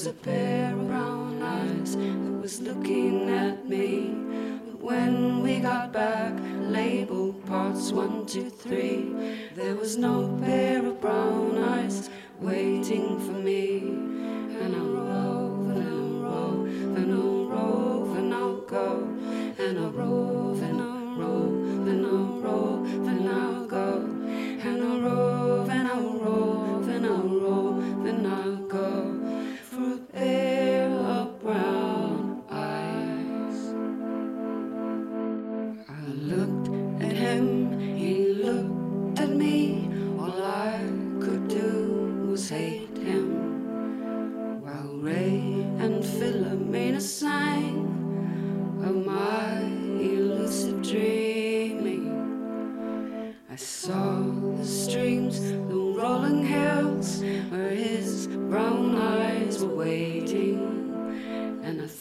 [SPEAKER 20] Was a pair of brown eyes that was looking at me. But when we got back, labeled parts one, two, three, there was no pair of brown eyes waiting for me. And I'll rove and I'll rove and I'll rove and I'll go. And I'll rove and I'll rove and I'll rove and I'll go. And I'll rove and I'll rove and I'll rove and I'll go for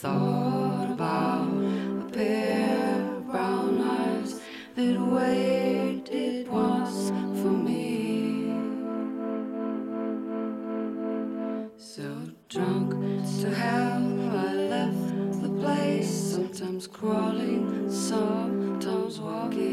[SPEAKER 20] thought about a pair of brown eyes that waited once for me. So drunk to hell, I left the place, sometimes crawling, sometimes walking.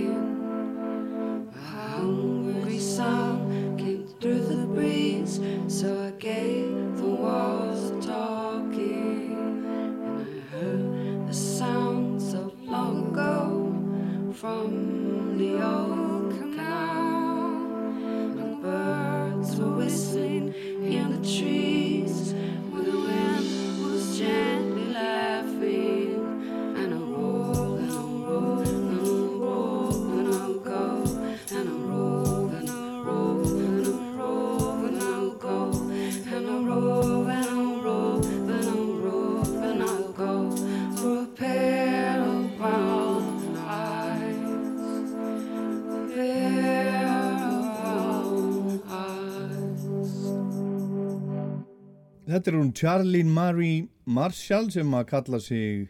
[SPEAKER 1] Þetta er hún Charlene Marie Marshall sem að kalla sig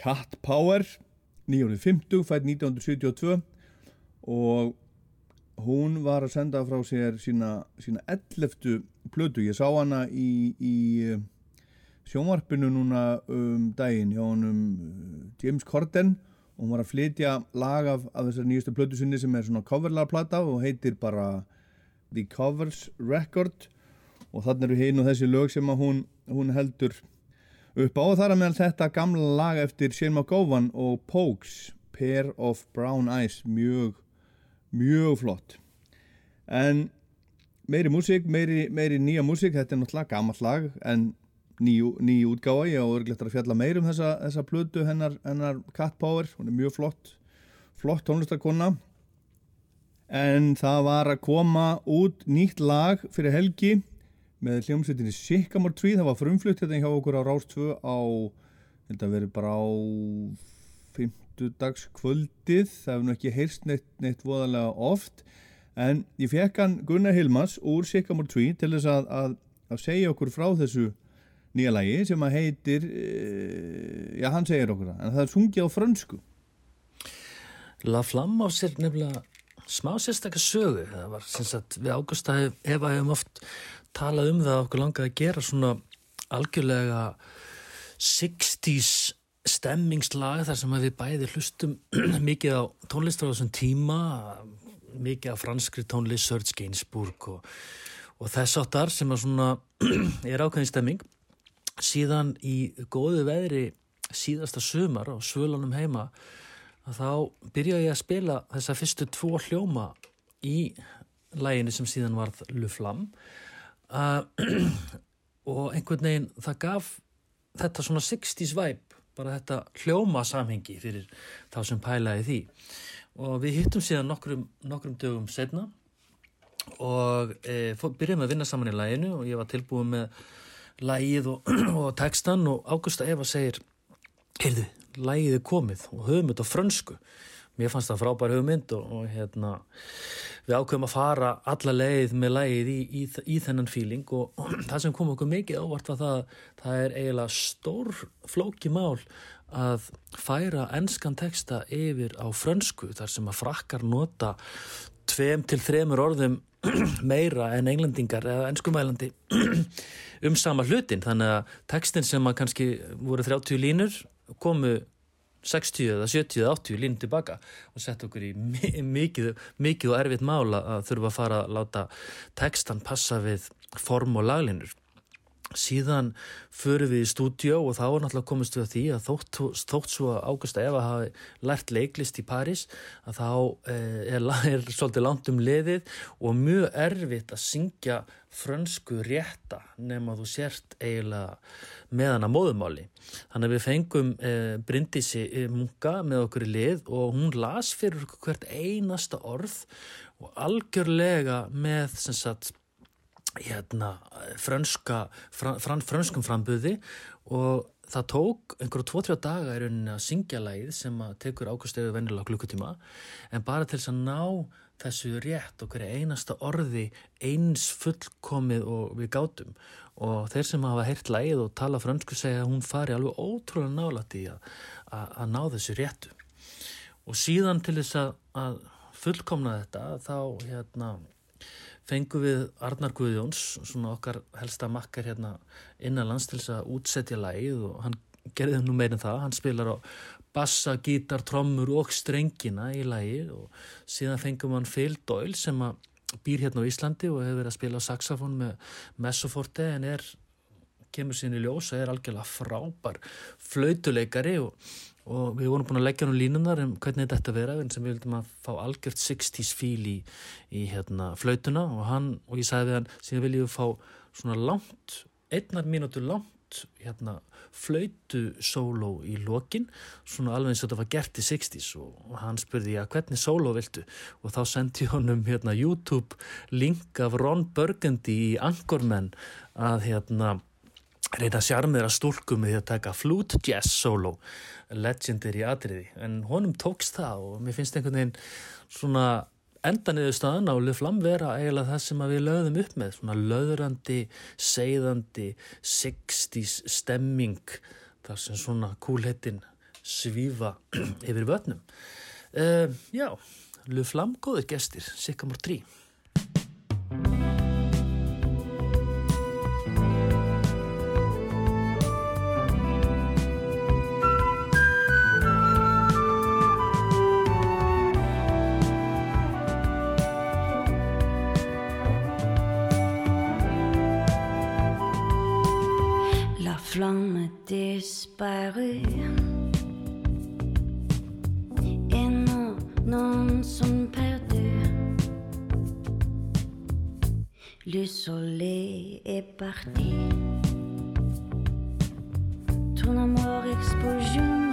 [SPEAKER 1] Cat Power 950, fætt 1972 og hún var að senda frá sér sína, sína 11. plötu. Ég sá hana í, í eh, sjónvarpinu núna um daginn hjá honum eh, James Corden og hún var að flytja lag af, af þessar nýjastu plötu sinni sem er svona coverlarplata og heitir bara The Covers Record og þannig eru hinn og þessi lög sem hún, hún heldur upp á. Þar að meðal þetta gamla lag eftir Shane McGowan og Pokes Pair of Brown Eyes. Mjög, mjög flott. En meiri músík, meiri, meiri nýja músík. Þetta er náttúrulega gammalt lag en ný, ný útgáfa. Ég og örglegt að fjalla meir um þessa, þessa plötu hennar, hennar Cat Power, hún er mjög flott flott tónlistakonna en það var að koma út nýtt lag fyrir helgi með hljómsveitinni Sycamore Tree það var frumflutt hérna hjá okkur á Rás 2 á, held að veri bara á 50 dags kvöldið það hefur nú ekki heyrst neitt, neitt voðalega oft. En ég fekk hann Gunnar Hilmas úr Sycamore Tree til þess að, að, að segja okkur frá þessu nýja lagi sem að heitir e, já hann segir okkur það en það er sungið á frönsku.
[SPEAKER 21] La Flamme á sér nefnilega smá sérstakka sögu. Það var sem sagt við Ágústa ef að hefum oft talað um það að okkur langaði að gera svona algjörlega 60s stemmingslag þar sem við bæði hlustum mikið á tónlistar á þessum tíma mikið á franskri tónlist Serge Gainsbourg og, og þess áttar sem að svona er ákveðin stemming. Síðan í góðu veðri síðasta sumar á svölunum heima þá byrjaði ég að spila þessa fyrstu tvo hljóma í læginu sem síðan varð Luflam uh, og einhvern veginn það gaf þetta svona 60s vibe bara þetta hljóma samhengi fyrir þá sem pælaði því. Og við hittum síðan nokkrum, nokkrum dögum setna og e, fó- byrjaðum að vinna saman í læginu og ég var tilbúin með lægið og, og textan og Ágústa Eva segir heyrðu, lægið er komið og höfum þetta frönsku mér fannst það frábær hugmynd og, og hérna við ákveðum að fara alla leið með lægið í, í, í þennan fíling og, það sem kom okkur mikið ávart var það það er eiginlega stór flóki mál að færa enskan texta yfir á frönsku þar sem að frakkar nota tveim til þremur orðum meira en englendingar eða enskumælandi um sama hlutin. Þannig að textin sem að kannski voru 30 línur komu 60 eða 70 eða 80 línur tilbaka og sett okkur í mi mikið, mikið og erfitt mála að þurfa að fara að láta textan passa við form og laglínur síðan förum við í stúdjó og þá er náttúrulega komist við að því að þótt, þótt svo að Ágústa Eva hafi lært leiklist í París að þá eh, er, er svolítið langt um liðið og mjög erfitt að syngja frönsku rétta nema þú sért eiginlega með hana móðumáli. Þannig að við fengum eh, Bryndísi eh, Munga með okkur í lið og hún las fyrir hvert einasta orð og algjörlega með sem sagt hérna, frönska, fran, frönskum framböði og það tók einhverju tvo-trjá daga í rauninni að syngja lægið sem að tekur ákvæmstegu vennilega klukkutíma en bara til þess að ná þessu rétt og hverja einasta orði eins fullkomið og við gátum. Og þeir sem hafa heyrt lægið og tala frönsku segja að hún fari alveg ótrúlega nálægt í að, að, að ná þessu réttu. Og síðan til þess að, að fullkomna þetta þá hérna fengum við Arnar Guðjóns, svona okkar helsta makkar hérna innanlands til þess að útsetja lægið og hann gerði nú meirinn það, hann spilar á bassa, gítar, trommur og strengina í lægið og síðan fengum hann Phil Doyle sem býr hérna á Íslandi og hefur verið að spila á saxofón með Messoforte en er kemur sín í ljós og er algjörlega frábær flautuleikari og og við vorum búin að leggja nú línunar um hvernig þetta vera en sem við vildum að fá algjört 60s fíl í, í hérna, flautuna. Og hann, og ég sagði við hann síðan viljum við fá svona langt einnar mínútur langt hérna, flautu sóló í lokin, svona alveg eins og þetta var gert í 60s og, og hann spurði já hvernig sóló viltu? Og þá sendi ég honum hérna YouTube link af Ron Burgundy í Anchorman að hérna reyna að stúlkum með því að taka flute jazz solo legendary atriði en honum tókst það og mér finnst einhvern veginn svona endaniðu staðan á Luflam vera eiginlega það sem við lögðum upp með svona löðrandi, seiðandi 60s stemming þar sem svona kúlhettin svífa yfir vötnum. Uh, Já, Luflam góður gestir, Sikkamór 3
[SPEAKER 11] Et non, non sont perdus. Le soleil est parti. Ton amour explosion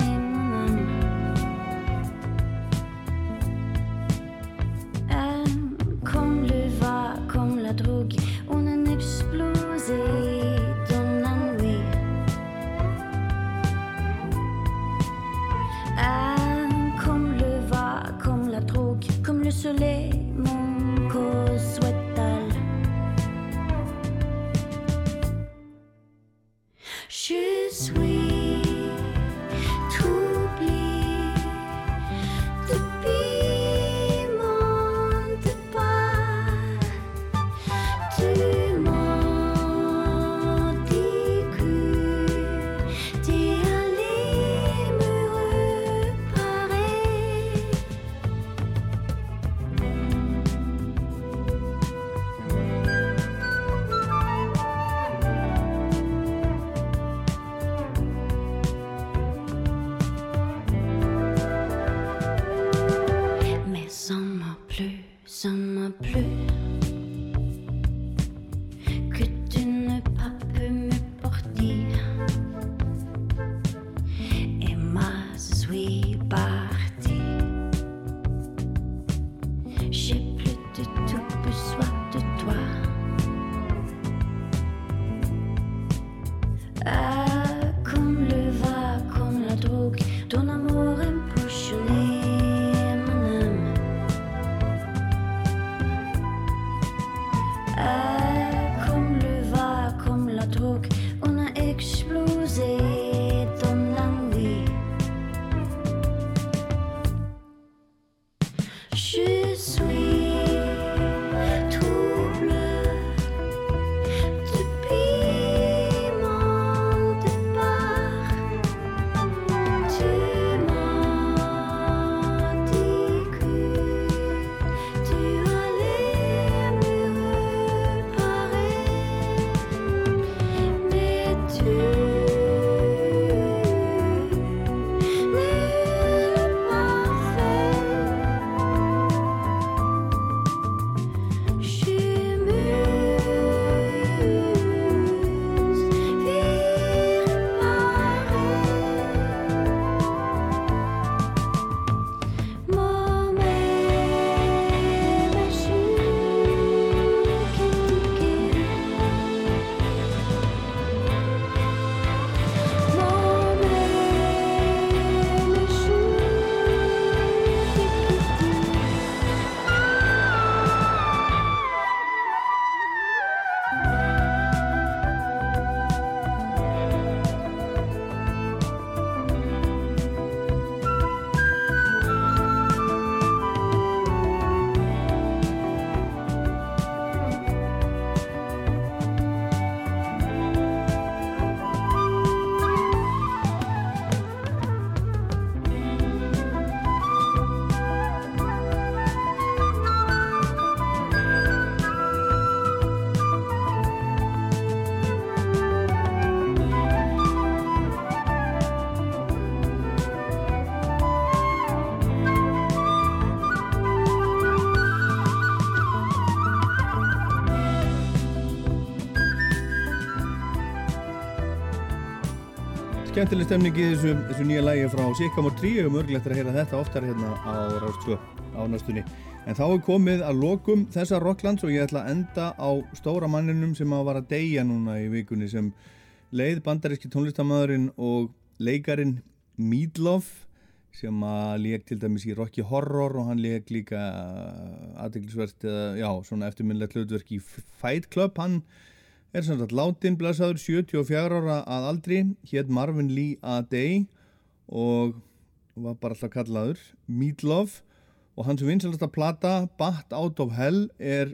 [SPEAKER 1] skemmtileg stemning í þessu, þessu nýja lægi frá Sycamore 3 og mörgulegt er að heyra þetta oftar hérna á 2 á næstunni. En þá er komið að lokum þessa Rocklands og ég ætla að enda á stóra manninum sem að var að deyja núna í vikunni sem leið bandaríski tónlistamæðurinn og leikarin Meatloaf sem að leik til dæmis í Rocky Horror og hann leik líka aðdeglisvert já, svona eftirminnlegt hlutverk í Fight Club hann er sem sagt látin blæsaður 74 ára að aldri hétt Marvin Lee A. Day og var bara alltaf kallaður Meatloaf. Og hans vinsalasta plata Bat Out of Hell er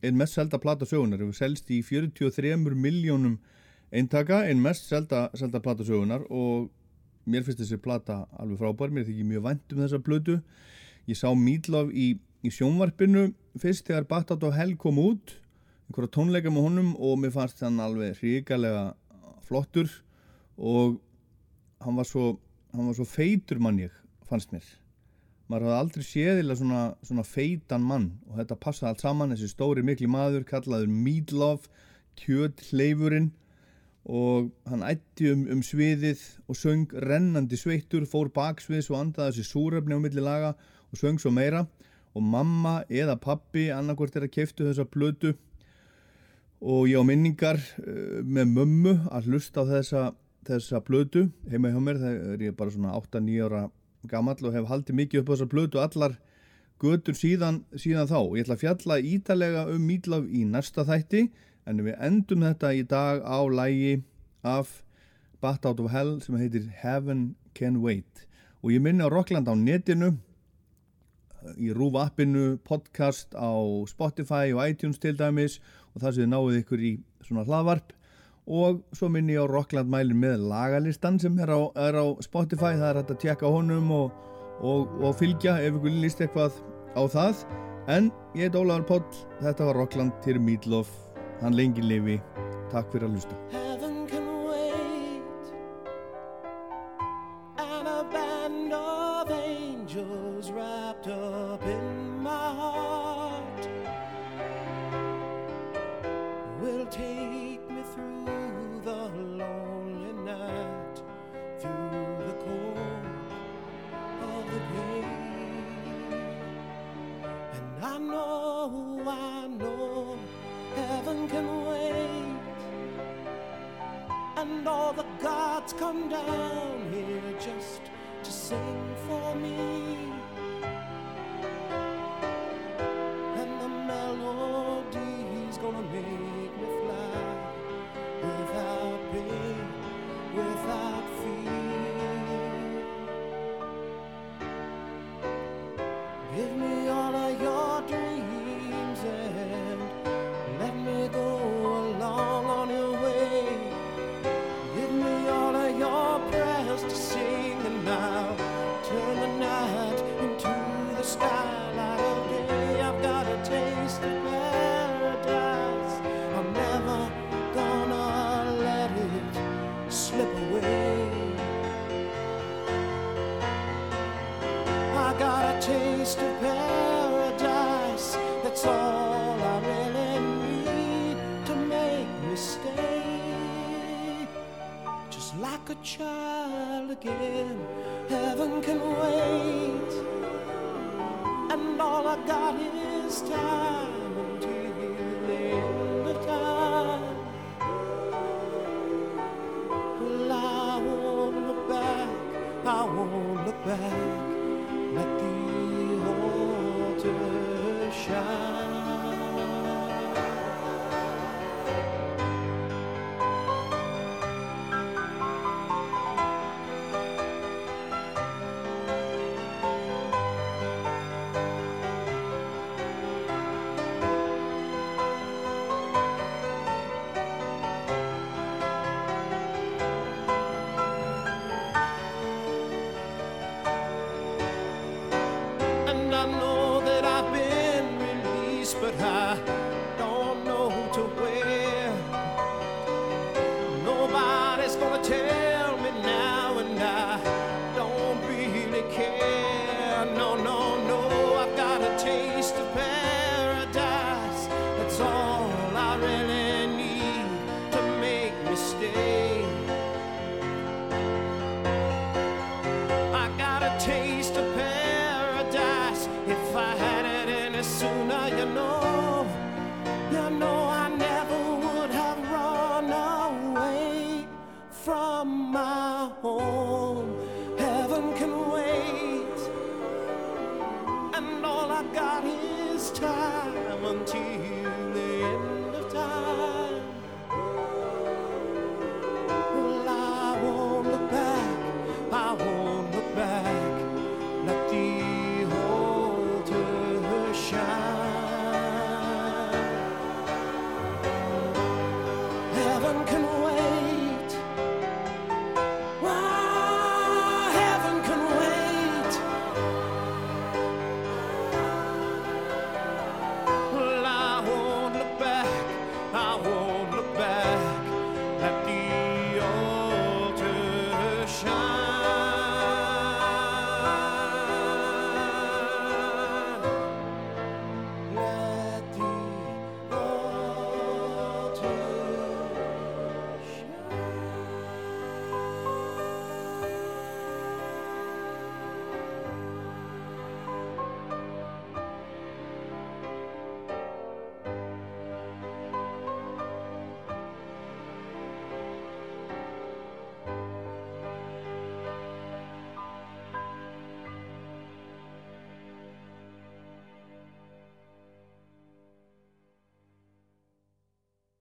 [SPEAKER 1] einn mest selda plata sögunar hefur selst í 43 miljónum eintaka, einn mest selda, selda plata sögunar og mér finnst þessi plata alveg frábær, mér þykir mjög vænt um þessa plötu. Ég sá Meatloaf í, í sjónvarpinu fyrst þegar Bat Out of Hell kom út einhverja tónleika með honum og mér fannst hann alveg hrigalega flottur og hann var svo, hann var svo feitur mann ég, fannst mér. Maður hafði aldrei séðilega svona, svona feitan mann og þetta passaði allt saman. Þessi stóri mikli maður kallaður Meatloaf kjöt hleyfurinn og hann ætti um, um sviðið og söng rennandi sveittur fór baksviðs og andaði þessi súrefni á milli laga og söng svo meira. Og mamma eða pappi annarkvort er að keftu þessa plötu og ég á minningar uh, með mömmu að hlusta á þessa, þessa plötu heima hjá mér, það er ég bara svona 8-9 ára gammal og hef haldið mikið upp á þessa plötu allar götur síðan, síðan þá. Ég ætla að fjalla ítalega um Mídlaf í næsta þætti en við endum þetta í dag á lægi af Bat Out of Hell sem heitir Heaven Can Wait. Og ég minni á Rockland á netinu í Rúf appinu, podcast á Spotify og iTunes til dæmis og það sem þið náðu ykkur í svona hlaðvarp. Og svo minni ég á Rockland mælin með lagalistan sem er á, er á Spotify, það er hægt að tjekka honum og, og, og fylgja ef ykkur líst eitthvað á það. En ég heit Ólaður Póll, þetta var Rockland til Meatloaf, hann lengi lifi. Takk fyrir að hlusta